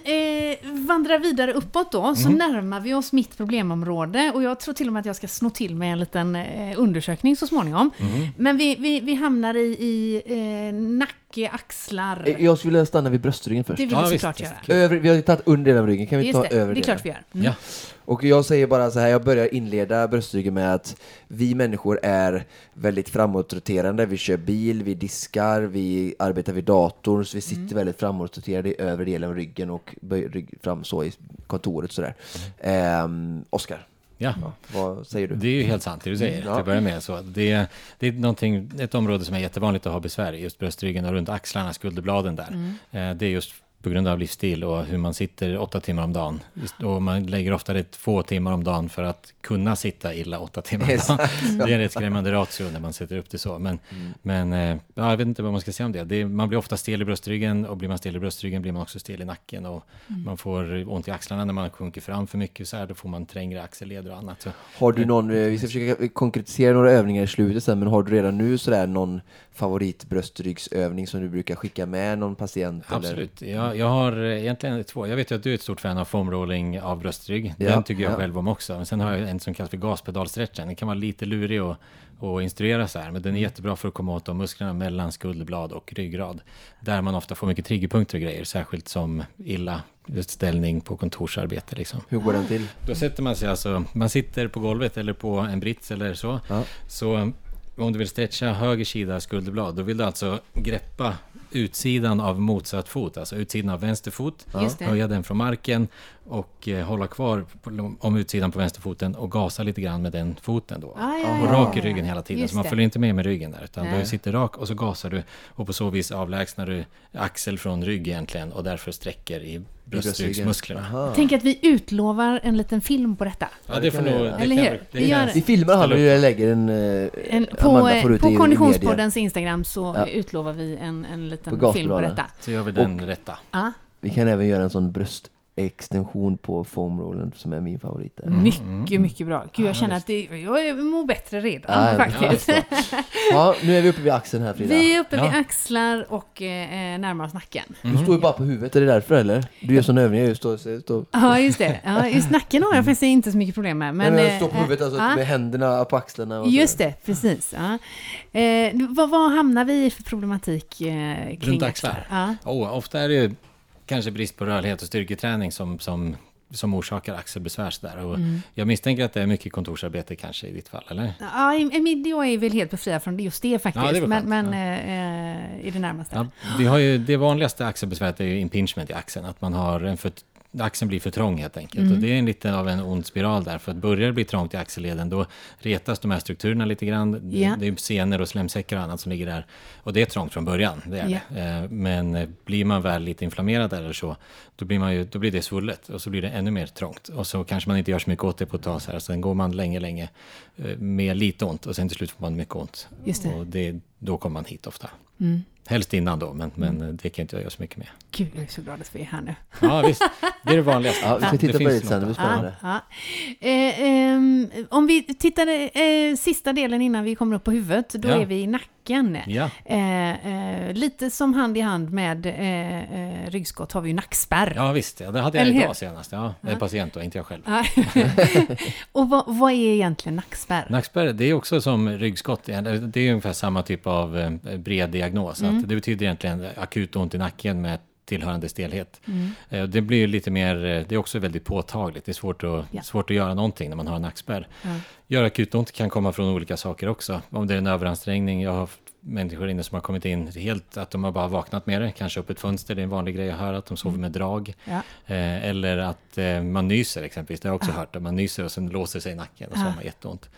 eh, vandrar vidare uppåt då, så Mhm. närmar vi oss mitt problemområde. Och jag tror till och med att jag ska sno till med en liten eh, undersökning så småningom. Mhm. Men vi, vi, vi hamnar i, i eh, nacke, axlar. Eh, Jag skulle vilja stanna vid bröstryggen först. det vill Ja, vi såklart göra. Övre, vi har ju tagit under delen av ryggen, kan vi Just ta det, över det är klart vi gör. Mm. Ja. Och jag säger bara så här, jag börjar inleda bröstryggen med att vi människor är väldigt framåtroterande. Vi kör bil, vi diskar, vi arbetar vid datorn, så vi sitter Mm. väldigt framåtroterade i övre delen av ryggen och böjer rygg fram så i kontoret sådär. Ehm, Oskar, Ja. ja, vad säger du? Det är ju helt sant det du säger, Ja. till att börja med. Så det, det är någonting, ett område som är jättevanligt att ha besvär i, just bröstryggen och runt axlarna, skulderbladen där. Mm. Eh, Det är just på grund av livsstil och hur man sitter åtta timmar om dagen. Och man lägger ofta det två timmar om dagen för att kunna sitta illa åtta timmar om dagen. Det är en rätt skrämmande ratio när man sätter upp det så. Men, men eh, ja, jag vet inte vad man ska säga om det. det är, man blir ofta stel i bröstryggen och blir man stel i bröstryggen blir man också stel i nacken. Och Man får ont i axlarna när man sjunker fram för mycket. Så här, då får man trängre axelleder och annat. Så Har du någon, eh, vi ska försöka konkretisera några övningar i slutet sen, men har du redan nu sådär någon favoritbröstrygsövning som du brukar skicka med någon patient? Eller? Absolut. Jag, jag har eh, egentligen två. Jag vet ju att du är ett stort fan av foamrolling av bröstrygg. Ja, Den tycker jag ja. själv om också. Men sen har jag en som kallas för gaspedalstretchen. Den kan vara lite lurig att att instruera så här. Men den är jättebra för att komma åt de musklerna mellan skulderblad och ryggrad. Där man ofta får mycket triggerpunkter och grejer. Särskilt som illa ställning på kontorsarbete liksom. Hur går den till? Då sätter man sig alltså, man sitter på golvet eller på en brits eller så. Ja. Så om du vill stretcha höger sida skulderblad, då vill du alltså greppa utsidan av motsatt fot, alltså utsidan av vänster fot, höja den från marken och eh, hålla kvar på, om utsidan på vänsterfoten och gasa lite grann med den foten då. Ah, ja, och rak i ryggen hela tiden, Just så man det. följer inte med med ryggen där, utan Nej. du sitter rak och så gasar du och på så vis avlägsnar du axel från rygg egentligen och därför sträcker i bröstryggsmusklerna. Aha. Tänk att vi utlovar en liten film på detta. Ja, det får nog... det Eller hur? vi- det Vi kan gör det. Vi filmar han och jag lägger en... eh, En, på på det i. Konditionspoddens Instagram så Ja. utlovar vi en, en På liten film på detta. Så gör vi den rätta. Ja, Vi kan även göra en sån bröst extension på foamrollen som är min favorit. Där. Mycket, mycket bra. Gud, jag känner att det, jag mår bättre redan Ja, faktiskt. Ja, nu är vi uppe vid axeln här Frida. Vi är uppe vid Ja. axlar och eh, närmar oss nacken. Du står ju bara på huvudet, är det därför eller? Du gör sån övning, jag står, står, Ja, just det. Ja, just nacken har jag faktiskt inte så mycket problem med. Men, men, jag eh, står på huvudet alltså, ja. med händerna på axlarna. Och Just det, precis. Ja. Eh, vad, vad hamnar vi i för problematik eh, kring Runt axlar? Ja. Oh, ofta är det ju kanske brist på rörlighet och styrketräning som, som, som orsakar axelbesvär. Där. Och Mm. Jag misstänker att det är mycket kontorsarbete kanske i ditt fall, eller? Ja, jag är väl helt befriad från just det faktiskt, Ja, det men, men Ja. eh, eh, i det närmaste. Ja, vi har ju, det vanligaste axelbesväret är ju impingement i axeln, att man har en för, axeln blir för trång helt enkelt. Mm. Och det är en lite av en ond spiral där, för att börjar det bli trångt i axelleden, då retas de här strukturerna lite grann. Ja. Det är senor och slemsäckar och annat som ligger där. Och det är trångt från början, det är Ja. det. Eh, Men eh, blir man väl lite inflammerad där eller så, då blir, man ju, då blir det svullet och så blir det ännu mer trångt. Och så kanske man inte gör så mycket åt det på ett tag, så här. sen går man länge, länge eh, med lite ont och sen till slut får man mycket ont. Just det. Och det, då kommer man hit ofta. Mm. Helst innan då, men, men eh, det kan inte jag göra så mycket med. Gud, jag är så glad att vi är här nu. Ja, visst. Det är det vanligaste. Ja, vi ska Det titta på det lite sen, det blir spännande. Ja, ja. Eh, ehm, om vi tittar eh, sista delen innan vi kommer upp på huvudet, då Ja. är vi i nacken. Ja, Eh, eh, lite som hand i hand med eh, eh, ryggskott har vi ju nackspärr. ja, visst. Ja, det hade jag Eller hur? idag senast. Ja, en patient då, inte jag själv. Ja. och vad, vad är egentligen nackspärr? Nackspärr, det är också som ryggskott. Det är ungefär samma typ av eh, bred diagnos. Mm. Att det betyder egentligen akut ont i nacken med tillhörande stelhet. Mm. Eh, Det blir lite mer, eh, det är också väldigt påtagligt. Det är svårt att, Ja. svårt att göra någonting när man har en nackspärr. Ja. Gör akut ont kan komma från olika saker också. Om det är en överansträngning, jag har haft människor inne som har kommit in helt att de har bara vaknat med det, kanske upp ett fönster, det är en vanlig grej jag hör, att de sover med drag. Ja. Eh, eller att man nyser exempelvis, det har jag också hört, att man nyser och sen låser sig i nacken och så har man jätteont.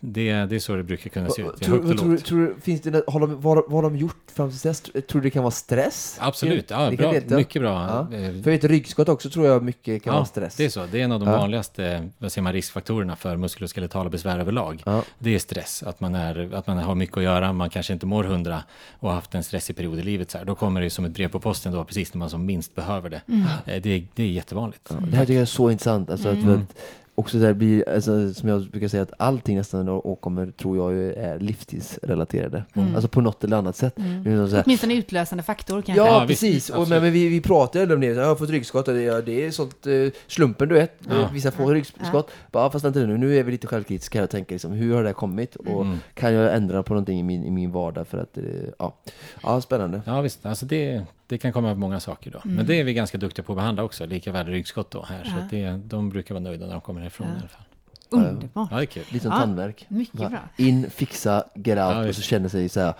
Eh, det, det är så det brukar kunna se ut, Tror, tror, tror, du- finns det, har de, vad, vad har de gjort fram till dess? Tror du det kan vara stress? Absolut, ja, bra, mycket bra. Ja. Eh, För vet ryggskott också tror jag mycket kan vara stress. det är så. Det är en av de Ja. vanligaste vad säger man, riskfaktorerna för muskuloskeletala besvär överlag. Ja. Det är stress, att man, är, att man har mycket att göra, man kanske inte mår hundra och har haft en stressig period i livet. Så här. Då kommer det som ett brev på posten då, precis när man som minst behöver det. Mm. Eh, Det, är, det är jättevanligt. Ja, det här tycker jag är så intressant. Alltså, Mm. att också där blir, alltså, som jag brukar säga, att allting nästan åkommer tror jag ju är livstidsrelaterade. Mm. Alltså på något eller annat sätt. Är så här, Åtminstone utlösande faktor kanske. Ja, Ja, precis. Och, men, men vi, vi pratar ju om det. Jag har fått ryggskott. och Det, ja, det är sånt eh, slumpen, du vet. Ja. Vissa får ryggskott. Bara, fast inte nu. Nu är vi lite självkritiska och tänker liksom, hur har det här kommit? Och Mm. kan jag ändra på någonting i min, i min vardag? För att, eh, ja. ja, spännande. Ja visst, alltså det, det kan komma av många saker då. Mm. Men det är vi ganska duktiga på att behandla också, lika väl ryggskott då här. Så Ja. att det, de brukar vara nöjda när de kommer härifrån Ja. i alla fall. Underbart. Ja, det är kul. Lite som Ja, tandvärk. mycket bra. In, fixa, get out Ja, och så känner sig så här.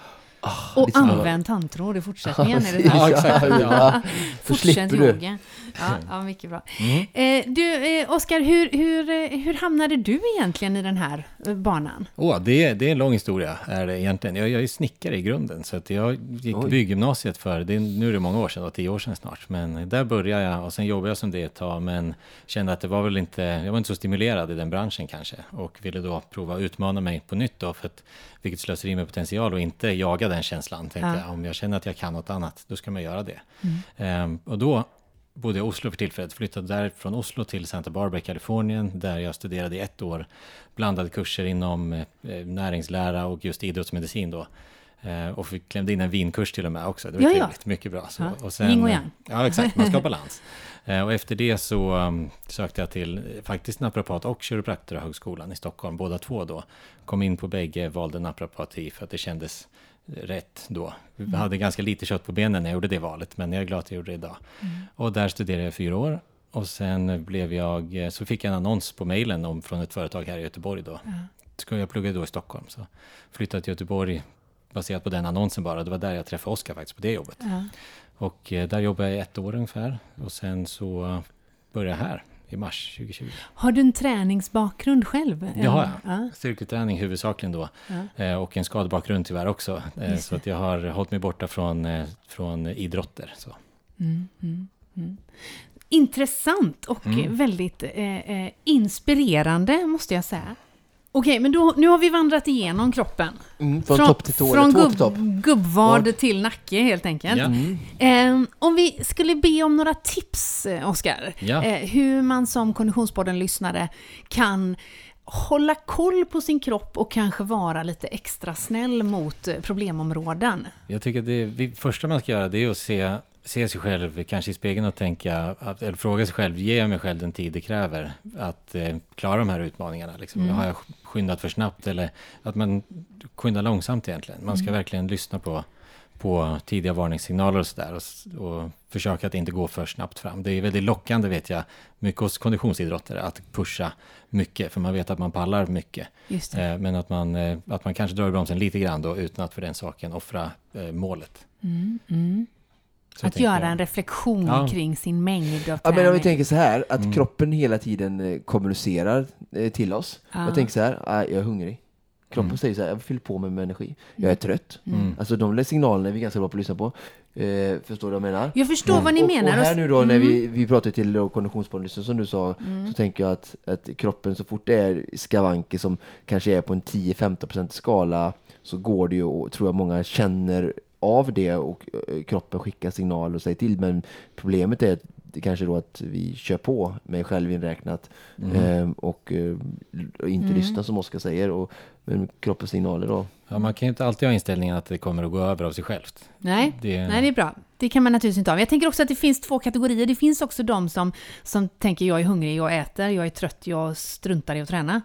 Ah, Och lite som- använd tandtråd i fortsättningen. är det? Ja, exakt. Ja. Fortsätt yoga. Ja, ja, mycket bra. Mm. Eh, du, eh, Oskar, hur, hur, eh, hur hamnade du egentligen i den här eh, banan? Åh, det, är- det är en lång historia är det egentligen. Jag, jag är snickare i grunden, så att jag gick Oj. bygggymnasiet för, det är, nu är det många år sedan, då, tio år sedan snart. Men där började jag och sen jobbade jag som det ett tag, men kände att det var väl inte, jag var inte så stimulerad i den branschen kanske. Och ville då prova att utmana mig på nytt då, för att vilket slöseri med potential och inte jaga den känslan. Tänkte Ja. om jag känner att jag kan något annat, då ska man göra det. Ehm, och då bodde jag i Oslo för tillfället, flyttade där från Oslo till Santa Barbara i Kalifornien, där jag studerade i ett år blandade kurser inom eh, näringslära och just idrottsmedicin då. Eh, och fick klämde in en vinkurs till och med också. Det var Ja, ja. trevligt, mycket bra. Så, Ja, yin och yang. Ja, exakt, man ska ha balans. Eh, och efter det så um, sökte jag till eh, faktiskt naprapat och kiropraktorhögskolan i Stockholm, båda två då. Kom in på bägge, valde naprapati för att det kändes eh, rätt då. Vi hade ganska lite kött på benen när jag gjorde det valet, men jag är glad att jag gjorde det idag. Och där studerade jag fyra år. Och sen blev jag, eh, så fick jag en annons på mejlen om, från ett företag här i Göteborg då. Ska jag plugga då i Stockholm, så flyttade till Göteborg baserat på den annonsen bara. Det var där jag träffade Oskar faktiskt, på det jobbet. Ja. Och eh, där jobbade jag i ett år ungefär. Och sen så började jag här i mars 2020. Har du en träningsbakgrund själv? Det har jag. Ja. Styrketräning huvudsakligen då. Ja. Eh, och en skadebakgrund tyvärr också. Eh, Just så att jag har hållit mig borta från, eh, från idrotter. Så. Mm, mm, mm. Intressant och Mm. väldigt eh, eh, inspirerande måste jag säga. Okej, men då, nu har vi vandrat igenom kroppen. Mm, från, topp till tå, från gubb, till topp. gubbvad Vad? till nacke helt enkelt. Ja. Eh, om vi skulle be om några tips, eh, Oskar, Ja. eh, hur man som Konditionspodden-lyssnare kan hålla koll på sin kropp och kanske vara lite extra snäll mot eh, problemområden. Jag tycker att det vi, första man ska göra det är att se, se sig själv kanske i spegeln och tänka, att, eller fråga sig själv, ger jag mig själv den tid det kräver att eh, klara de här utmaningarna? Liksom? Har jag skyndat för snabbt eller att man skyndar långsamt egentligen? Man ska verkligen lyssna på, på tidiga varningssignaler och sådär och, och försöka att inte gå för snabbt fram. Det är väldigt lockande vet jag, mycket hos konditionsidrottare, att pusha mycket, för man vet att man pallar mycket. Eh, Men att man, eh, att man kanske drar i bromsen lite grann då utan att för den saken offra eh, målet. Så att göra jag. en reflektion Ja. kring sin mängd av Ja, men om vi tänker så här, att Mm. kroppen hela tiden eh, kommunicerar eh, till oss. Ja. Jag tänker så här, ah, jag är hungrig. Kroppen Mm. säger så här, jag fyller på mig med energi. Jag är trött. Mm. Alltså de signalerna är vi ganska bra på att lyssna på. Eh, förstår du vad jag menar? Jag förstår vad ni och, menar. Och här nu då när Mm. vi, vi pratar till då konditionspodden som du sa, så tänker jag att, att kroppen så fort det är skavanker som kanske är på en 10-15% skala så går det ju och tror jag många känner av det och eh, kroppen skickar signaler och säger till. Men problemet är kanske då att vi kör på, mig själv inräknat, eh, och eh, och inte lyssnar som Oskar säger. Och, men kroppens signaler då. Ja, man kan ju inte alltid ha inställningen att det kommer att gå över av sig självt. Nej, Det- nej, det är bra. Det kan man naturligtvis inte ha. Men jag tänker också att det finns två kategorier. Det finns också de som, som tänker jag är hungrig, jag äter, jag är trött, jag struntar i att träna.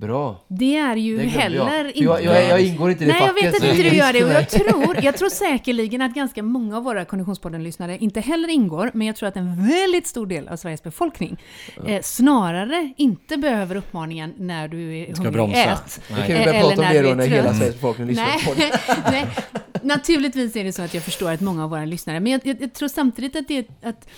Bra. Det är ju Det heller jag. inte... Jag, jag, jag ingår inte i det Nej, jag facket. vet att inte det du gör det. Och jag tror, jag tror säkerligen att ganska många av våra Konditionspodden-lyssnare inte heller ingår, men jag tror att en väldigt stor del av Sveriges befolkning eh, snarare inte behöver uppmaningen när du är Ska hungrig, ät. Nej. kan vi Eh, börja eller prata om när det du då är när hela. Sveriges befolkning lyssnar Nej, på det. nej, naturligtvis är det så att jag förstår att många av våra lyssnare, men jag, jag, jag tror samtidigt att det, är- att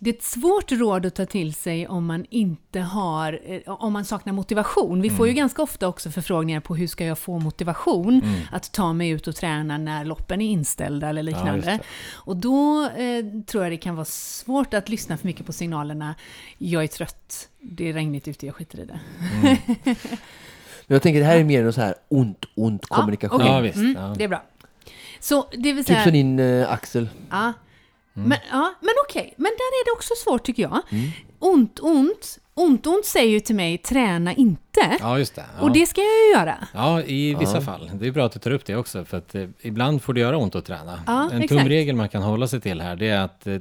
det är ett svårt råd att ta till sig om man inte har, eh, om man saknar motivation. Vi får ju ganska ofta också förfrågningar på hur ska jag få motivation att ta mig ut och träna när loppen är inställda eller liknande. det. och då eh, tror jag det kan vara svårt att lyssna för mycket på signalerna. Jag är trött, det är regnigt ute, jag skiter i det. Men jag tänker det här är mer en så här ont, ont Ja, kommunikation. okej. Ja, visst. Mm, Ja. Det är bra. Så det vill Typ säga... som din eh, Axel. Ja. Mm. Men, ja, men okej, men där är det också svårt tycker jag. Mm. Ont, ont. Ont, ont säger ju till mig, träna inte. Ja, just det. Ja. Och det ska jag ju göra. Ja, i vissa fall. Det är bra att du tar upp det också, för att eh, ibland får det göra ont att träna. Ja, en exakt. tumregel man kan hålla sig till här, det är att eh,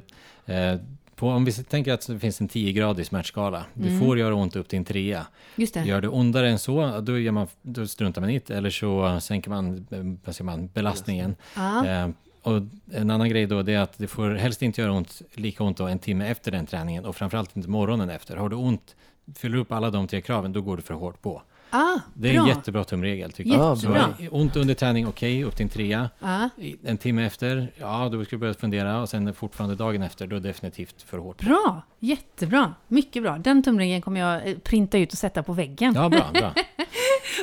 eh, på, om vi tänker att det finns en 10-gradig smärtskala, Mm. det får göra ont upp till en trea. Just det. Gör det ondare än så, då, gör man, då struntar man i det, eller så sänker man, eh, vad säger man belastningen. Ja. Eh, och en annan grej då, det är att det får helst inte göra ont, lika ont en timme efter den träningen och framförallt inte morgonen efter. Har du ont, fyller upp alla de tre kraven, då går du för hårt på. Ah, Det är bra. en jättebra tumregel tycker jag. Jättebra. Så, ont under träning, okej, upp till en trea. I- En timme efter, ja då ska du börja fundera och sen fortfarande dagen efter, då är det definitivt för hårt. bra, jättebra, mycket bra. Den tumregeln kommer jag eh, printa ut och sätta på väggen. Ja, bra, bra.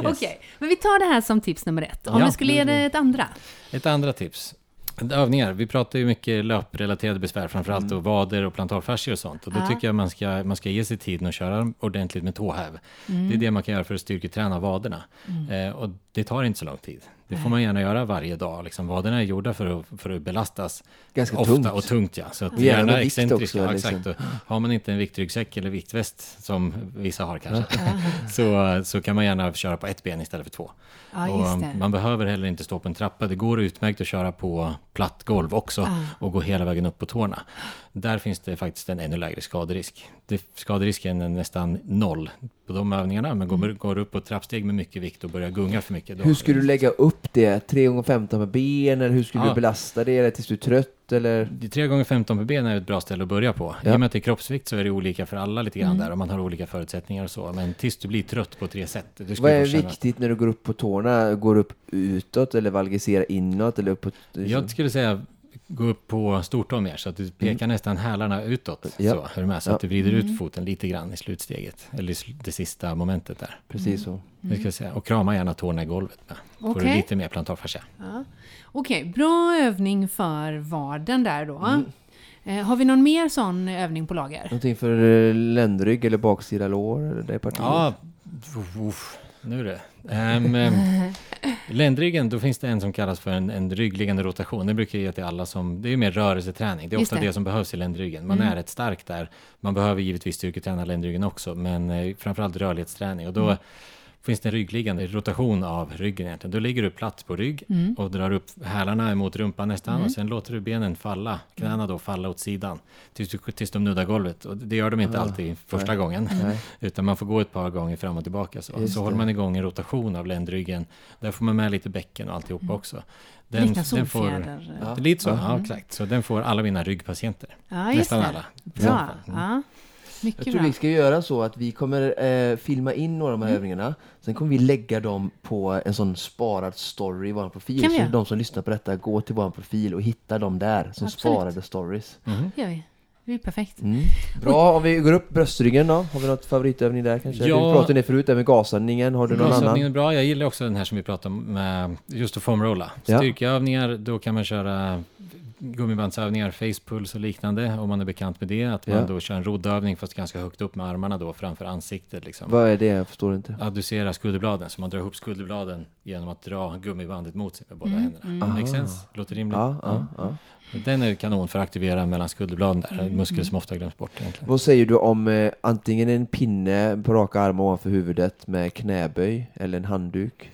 Yes. Okej, men vi tar det här som tips nummer ett. Om Ja, du skulle ge det ett andra? Ett andra tips. Övningar. Vi pratar ju mycket löprelaterade besvär, framförallt då vader och plantarfascior och sånt. Och då Ja. tycker jag man ska, man ska ge sig tiden att köra ordentligt med tåhäv. Det är det man kan göra för att styrketräna vaderna. Eh, och det tar inte så lång tid. Det får man gärna göra varje dag. Liksom, vaderna är gjorda för att, för att belastas Ganska ofta tungt. och tungt. Ja. Så att gärna gärna excentriska. också, liksom. exakt. Och har man inte en viktryggsäck eller viktväst, som vissa har kanske, så, så kan man gärna köra på ett ben istället för två. Ja, och. Man behöver heller inte stå på en trappa. Det går utmärkt att köra på platt golv också och gå hela vägen upp på tårna. Där finns det faktiskt en ännu lägre skaderisk. Det, skaderisken är nästan noll på de övningarna, men går, Mm. går upp på trappsteg med mycket vikt och börjar gunga för mycket. Hur skulle du lägga upp det? 3 gånger 15 med ben eller hur skulle Ja. du belasta det? Eller tills du är trött eller? Det 3 gånger 15 per ben är ett bra ställe att börja på. I Ja. och med att det är kroppsvikt så är det olika för alla lite grann Mm. där och man har olika förutsättningar och så. Men tills du blir trött på tre sätt. Vad är viktigt när du går upp på tårna? Går du upp utåt eller valgiserar inåt eller uppåt? Jag skulle säga gå upp på stortå mer så att du pekar nästan hälarna utåt. Mm. Ja. Så, är du med? så Ja. att du vrider Mm. ut foten lite grann i slutsteget. Eller i det sista momentet där. Precis så. Det ska säga. Och krama gärna tårna i golvet med. Får Okej. du lite mer plantarfascia. Ja. Okej, bra övning för vaden där då. Mm. Eh, har vi någon mer sån övning på lager? Någonting för eh, ländrygg eller baksida lår eller det partiet? Ja, uff. Nu är det. Um, ländryggen, då finns det en som kallas för en, en ryggliggande rotation. Det brukar jag ge till alla som, det är mer rörelseträning. Det är ofta det. det. som behövs i ländryggen. Man mm. är rätt stark där. Man behöver givetvis styrketräna ländryggen också, men eh, framförallt rörlighetsträning. Och då mm finns det en ryggliggande rotation av ryggen egentligen. Då ligger du platt på rygg mm. och drar upp hälarna mot rumpan nästan mm. och sen låter du benen falla, knäna då falla åt sidan tills, du, tills de nuddar golvet. Och det gör de inte ah, alltid första nej. gången, nej. utan man får gå ett par gånger fram och tillbaka. Så, så håller man igång en rotation av ländryggen. Där får man med lite bäcken och alltihopa mm. också. Den, Lite solfjäder. Ja. Lite så, ja, exakt. Så den får alla mina ryggpatienter. Ja, Nästan det. alla. Bra. Ja. Mycket jag tror bra. vi ska göra så att vi kommer eh, filma in några av de här mm. övningarna. Sen kommer vi lägga dem på en sån sparad story i vår profil. Kan vi så de som lyssnar på detta går till vår profil och hittar dem där som Absolut. sparade stories. Mm. gör vi. Det är perfekt. Mm. Bra, om vi går upp bröstryggen då? Har vi något favoritövning där kanske? Ja. Du pratade förut med gasövningen, har du någon annan? är bra, jag gillar också den här som vi pratade om med just att foamrolla. Styrkeövningar, då kan man köra gummibandsövningar, facepuls och liknande om man är bekant med det. Att man ja. då kör en roddövning fast ganska högt upp med armarna då framför ansiktet. Liksom. Vad är det? Jag förstår inte. Adducera skulderbladen, så man drar ihop skulderbladen genom att dra gummibandet mot sig med båda mm. händerna. Mm. Makes sense? Låter rimligt? Ja, ja, ja. Den är kanon för att aktivera mellan skulderbladen där, mm. muskler som ofta glöms bort egentligen. Vad säger du om eh, antingen en pinne på raka armar ovanför huvudet med knäböj eller en handduk?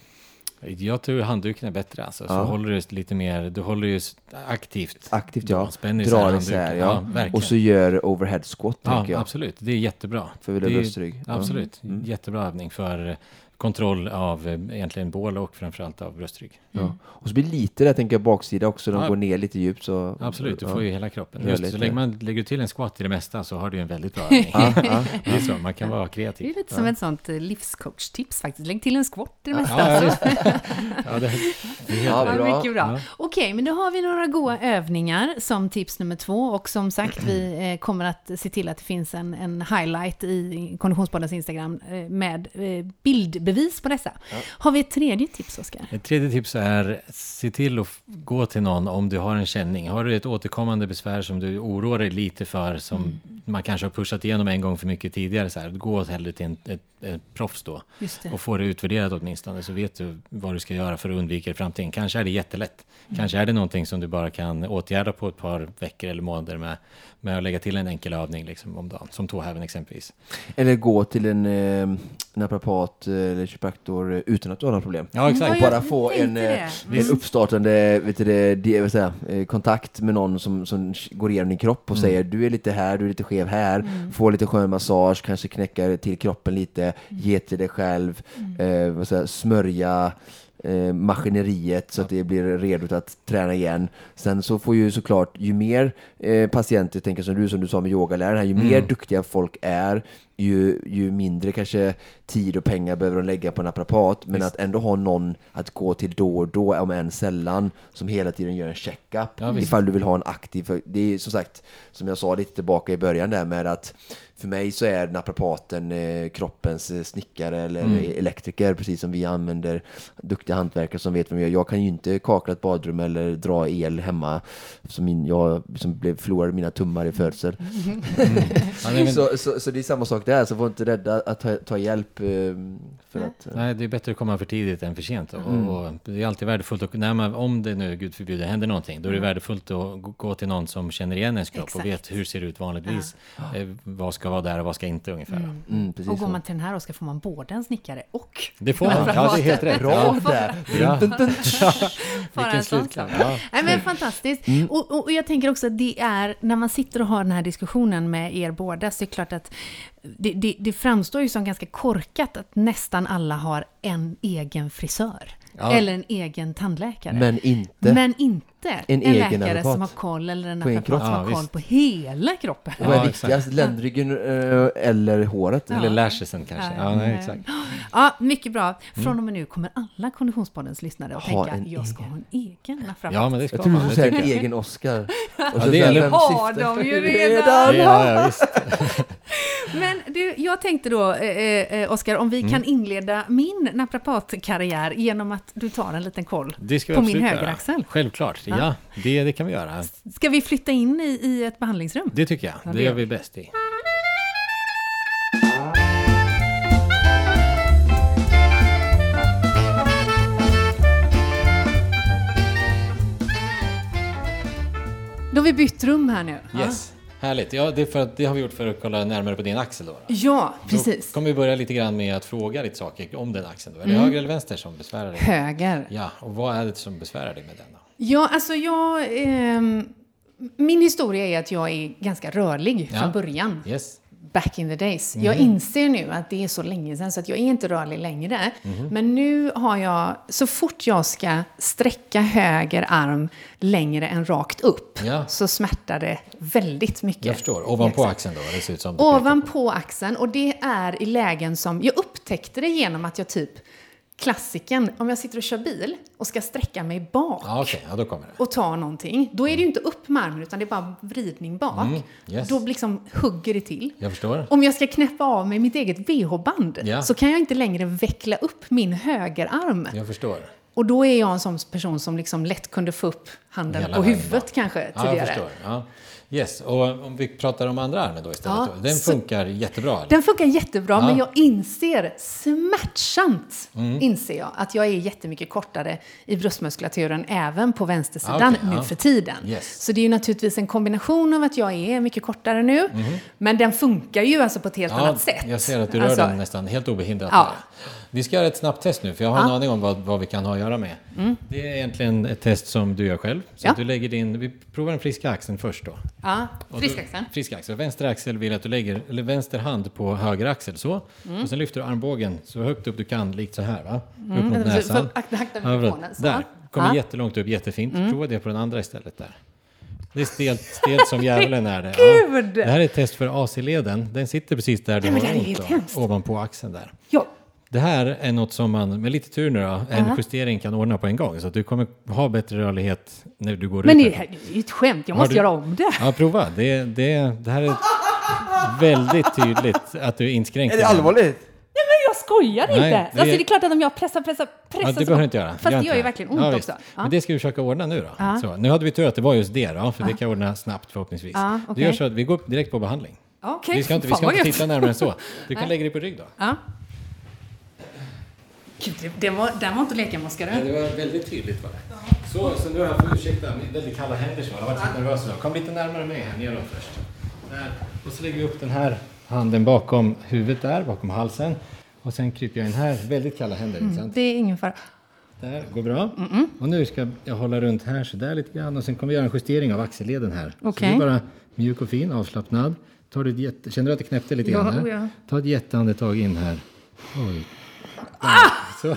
Jag tror handduken är bättre alltså. Så ja. håller du lite mer, du håller ju aktivt. Aktivt ja. Spänner Drar isär ja. ja och så gör overhead squat. Ja, absolut. Det är jättebra. För bröstrygg. Absolut. Mm. Jättebra övning för kontroll av eh, egentligen bål och framförallt av bröstrygg. Mm. Ja. Och så blir det lite där, tänker jag, baksida också, de ja. går ner lite djupt. Så, Absolut, du får ju hela kroppen. Just, så länge man lägger till en squat i det mesta så har du en väldigt bra övning. ja, det är så, man kan vara kreativ. Det är lite som ett sånt eh, livscoach-tips faktiskt. Lägg till en squat i det mesta. Ja, ja, det, det är bra. Mycket bra. Okej, okay, men då har vi några goda övningar som tips nummer två. Och som sagt, vi eh, kommer att se till att det finns en, en highlight i Konditionspoddens Instagram med bild bevis på dessa. Ja. Har vi ett tredje tips, Oskar? Ett tredje tips är se till att gå till någon om du har en känning. Har du ett återkommande besvär som du oroar dig lite för, som mm. man kanske har pushat igenom en gång för mycket tidigare, så här, gå hellre till en, ett, ett proffs då och få det utvärderat åtminstone, så vet du vad du ska göra för att undvika det i framtiden. Kanske är det jättelätt. Mm. Kanske är det någonting som du bara kan åtgärda på ett par veckor eller månader med, med att lägga till en enkel övning liksom, om dagen, som tåhäven exempelvis. Eller gå till en eh, naprapat eh, eller kiropraktor eh, utan att du har några problem. Ja, exakt. Och bara få en, eh, en uppstartande vet du, det, vill säga, kontakt med någon som, som går igenom din kropp och mm. säger du är lite här, du är lite skev här, mm. få lite skön massage, kanske knäcka till kroppen lite, mm. ge till dig själv, mm. eh, vad säger, smörja eh, maskineriet så att det blir redo att träna igen. Sen så får ju såklart, ju mer eh, patienter, tänker som du, som du sa med yogaläraren här, ju mm. mer duktiga folk är, ju, ju mindre kanske tid och pengar behöver de lägga på en naprapat. Men visst. att ändå ha någon att gå till då och då, om än sällan, som hela tiden gör en checkup. Ja, ifall du vill ha en aktiv, det är som sagt, som jag sa lite tillbaka i början där med att för mig så är naprapaten eh, kroppens eh, snickare eller mm. elektriker, precis som vi använder duktiga hantverkare som vet vad de gör. Jag kan ju inte kakla ett badrum eller dra el hemma, som min, jag som blev, förlorade mina tummar i födsel. Mm. så, så, så, det är samma sak där, så var inte rädda att ta, ta hjälp. Eh, för att, eh. Nej, det är bättre att komma för tidigt än för sent. Mm. Och, det är alltid värdefullt, att, när man, om det nu, gud förbjuder, händer någonting, då är det mm. värdefullt att gå till någon som känner igen ens kropp Exakt. och vet hur det ser ut vanligtvis. Ja. Eh, vad ska vara där och vad ska inte ungefär. Mm. Mm, och går man till den här och ska få man både en snickare och Det får man, ja det är helt rätt. Bra där! Ja. Vilken slutkläm. Ja. Nej, men fantastiskt. Mm. Och, och, och, jag tänker också att det är, när man sitter och har den här diskussionen med er båda, så är det klart att det, det, det framstår ju som ganska korkat att nästan alla har en egen frisör. Ja. Eller en egen tandläkare. Men inte. Men inte en, en läkare advokat. som har koll, eller en naprapat som har koll på hela kroppen. Vad är viktigast, ländryggen uh, eller håret? Ja. Eller lashesen kanske. Ja, nej, exakt. ja, mycket bra. Från och med nu kommer alla Konditionspoddens lyssnare att ha tänka, jag ska ha en egen naprapat. Ja, men det ska jag tror du skulle säga en egen Oscar. Och så ja, det har de ju redan. Ja, ja, visst. Men du, jag tänkte då, eh, eh, eh Oskar, om vi mm. kan inleda min naprapatkarriär genom att du tar en liten koll på min högeraxel. Självklart, ja. ja det, det kan vi göra. Ska vi flytta in i, i ett behandlingsrum? Det tycker jag, ja, det, det gör vi bäst i. Då har vi bytt rum här nu. Yes. Härligt. Ja, det, för att, det har vi gjort för att kolla närmare på din axel då. då. Ja, Då precis. kommer vi börja lite grann med att fråga lite saker om den axeln. Då. Är det Mm. höger eller vänster som besvärar dig? Höger. Ja, och vad är det som besvärar dig med den då? Ja, alltså jag... ehm, min historia är att jag är ganska rörlig Ja. från början. Yes. Back in the days. Jag inser nu att det är så länge sedan så att jag är inte rörlig längre. Men nu har jag, så fort jag ska sträcka höger arm längre än rakt upp Ja. så smärtar det väldigt mycket. Jag förstår. Ovanpå axeln då? Det ser ut som. Ovanpå axeln. Och det är i lägen som... Jag upptäckte det genom att jag typ... Klassiken, om jag sitter och kör bil och ska sträcka mig bak Ja, okej. Ja, och ta någonting, då är det ju inte upp med armen utan det är bara vridning bak. Mm, yes. Då liksom hugger det till. Jag förstår. Om jag ska knäppa av mig mitt eget bh-band Ja. så kan jag inte längre veckla upp min högerarm. Jag förstår. Och då är jag en sån person som liksom lätt kunde få upp handen Hela på huvudet kanske Ja, jag tidigare. förstår. Ja. Yes, och om vi pratar om andra armen då istället. Ja. Den funkar jättebra? eller? Den funkar jättebra, Ja. men jag inser smärtsamt Mm. inser jag att jag är jättemycket kortare i bröstmuskulaturen även på vänstersidan Ah, okej, nu ja. för tiden. Yes. Så det är ju naturligtvis en kombination av att jag är mycket kortare nu, men den funkar ju alltså på ett helt annat sätt. jag ser att du rör Alltså, den nästan helt obehindrat. Ja. här. Vi ska göra ett snabbt test nu, för jag har en Ja. Mm. aning om vad, vad vi kan ha att göra med. Det är egentligen ett test som du gör själv. Så Ja. du lägger din, vi provar den friska axeln först då. Ja, Och friskaxeln. Då, frisk axel. Vänster axel vill att du lägger, eller vänster hand på höger axel så. Mm. Och sen lyfter du armbågen så högt upp du kan, likt så här va? Upp mot Mm, näsan. akta- Ja, mikrofonen, så. Där, kommer Ja. Mm. jättelångt upp, jättefint. Prova det på den andra istället där. Det är stelt, stelt som djävulen är det. Gud! Det här är ett test för AC-leden. Den sitter precis där du har ont ovanpå axeln där. Ja, Det här är något som man med lite tur nu då, en justering kan ordna på en gång. Så att du kommer ha bättre rörlighet när du går men ut. det här. här är ju ett skämt, jag Har måste du- göra om det. Ja, prova. Det, det, det här är väldigt tydligt att du är inskränkt. Är det allvarligt? Nej, men jag skojar inte! Nej, det alltså, är- det är klart att om jag pressar, pressar, pressar Ja, det så- behöver du inte göra. Fast Gör det inte gör ju verkligen ont Ja, också. Ja. Men det ska vi försöka ordna nu då. Så, nu hade vi tur att det var just det då, för det kan jag ordna snabbt förhoppningsvis. Ja, Vi okej. gör så att vi går direkt på behandling. Okej, Vi ska inte, vi ska inte titta närmare än så. Du kan lägga dig på rygg då. Gud, det, det var, den var inte att leka med, Oskar. Ja, det var väldigt tydligt var det. Så, så nu har jag, ursäkta, med väldigt kalla händer så. Jag har varit lite nervös idag. Kom lite närmare mig här neråt först. Där. Och så lägger vi upp den här handen bakom huvudet där, bakom halsen. Och sen kryper jag in här. Väldigt kalla händer, inte sant? Det är ingen fara. Där, går bra. Och nu ska jag hålla runt här så där lite grann och sen kommer vi göra en justering av axelleden här. Så Okej. du är bara mjuk och fin, avslappnad. Tar du ett jätte, känner du att det knäppte lite Ja, grann? här? ja. Ta ett jätteandetag in här. Oj. Ah! Så.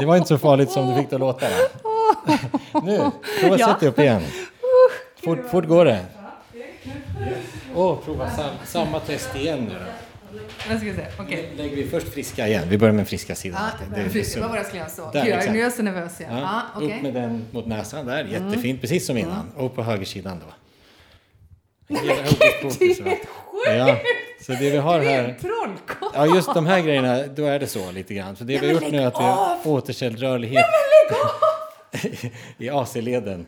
Det var inte så farligt som du fick det att låta. Nu, prova Ja. sätt dig upp igen. Fort, fort går det. Och prova sam, samma test igen nu då. Jag ska se. Nu lägger vi först friska igen. Vi börjar med friska sidan. Ja, Det- sunt. Vad var det jag skulle göra så? Där, Gud, jag- nu är jag så nervös igen. Ja, Ja, okej. Upp med den mot näsan där, jättefint, precis som innan. Och på högersidan då. Nej, Det är helt Ja, så det vi har här... Ja, just de här grejerna, då är det så lite grann. Så det vi har gjort nu är att vi har av! återställt rörlighet i AC-leden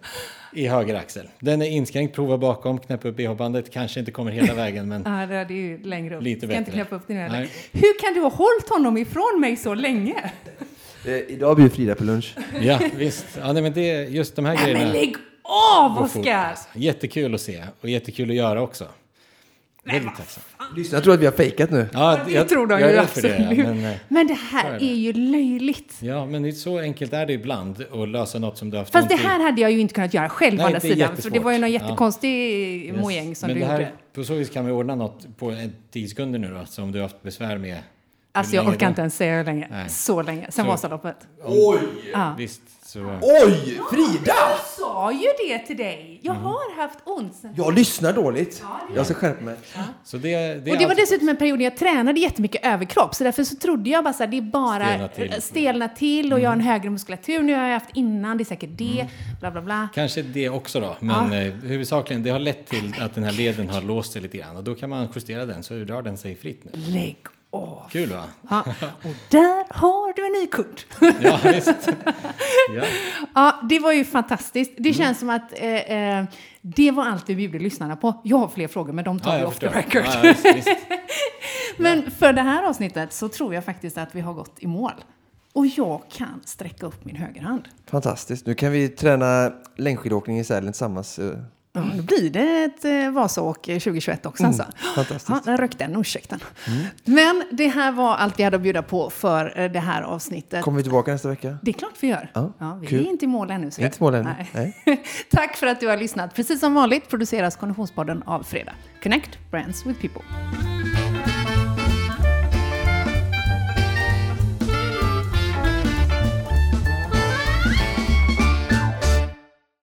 i höger axel. Den är inskränkt, prova bakom, knäpp upp bh-bandet. Kanske inte kommer hela vägen, men Ja, det är ju längre upp. Lite Ska inte bättre. knäppa upp. Nej. Hur kan du ha hållit honom ifrån mig så länge? Eh, idag blir Frida på lunch. ja, visst. Ja, nej, men det är just de här Nej, grejerna. men lägg av, Oskar! alltså. Jättekul att se och jättekul att göra också. Väldigt tacksam. Lyssna, jag tror att vi har fejkat nu. Ja, Det tror de jag ju rädd för det. absolut. ja, Men, eh, Men det här är det. är ju löjligt. ja, men det är så enkelt är det ibland att lösa något som du har haft Fast det här hade jag ju inte kunnat göra själv Nej, andra det är sidan. För det var ju någon. Ja. jättekonstig Yes. mojäng som men du det här, gjorde. På så vis kan vi ordna något på tio sekunder nu då, som du har haft besvär med. Alltså jag orkar inte ens säga hur länge. Nej. Så länge. Sen Så- Vasaloppet. Oj! Ja. Visst, så... Oj! Frida! Jag sa ju det till dig. Jag Mm. har haft ont sen. Jag lyssnar dåligt. Jag ska skärpa mig. så det, det Och det var allt- dessutom en period när jag tränade jättemycket överkropp. Så därför så trodde jag bara så här, det är bara Stelna till. Mm. stelna till och jag har en högre muskulatur. Nu har jag haft innan, det är säkert det. Mm. Bla bla bla. Kanske det också då, men eh, huvudsakligen det har lett till att den här leden har låst sig lite grann och då kan man justera den så rör den sig fritt nu. Lägg av. Kul va? Ja. Och där har du en ny kund. Ja, visst. Ja. Ja, det var ju fantastiskt. Det känns som att eh, eh, det var allt vi bjuder lyssnarna på. Jag har fler frågor, men de tar Ja, vi off the förstår. record. Ja, visst, visst. Men för det här avsnittet så tror jag faktiskt att vi har gått i mål. Och jag kan sträcka upp min högerhand. Fantastiskt. Nu kan vi träna längdskidåkning i Sälen tillsammans. Eh, Ja, då blir det ett eh, Vasaåk 2021 också alltså. fantastiskt. Ja, där rökte den, ursäkta. Men det här var allt vi hade att bjuda på för eh, det här avsnittet. Kommer vi tillbaka nästa vecka? Det är klart vi gör. Ja, Ja, vi kul. är inte i mål ännu. ser Inte mål ännu, Tack för att du har lyssnat. Precis som vanligt produceras Konditionspodden av Fredag. Connect Brands with People.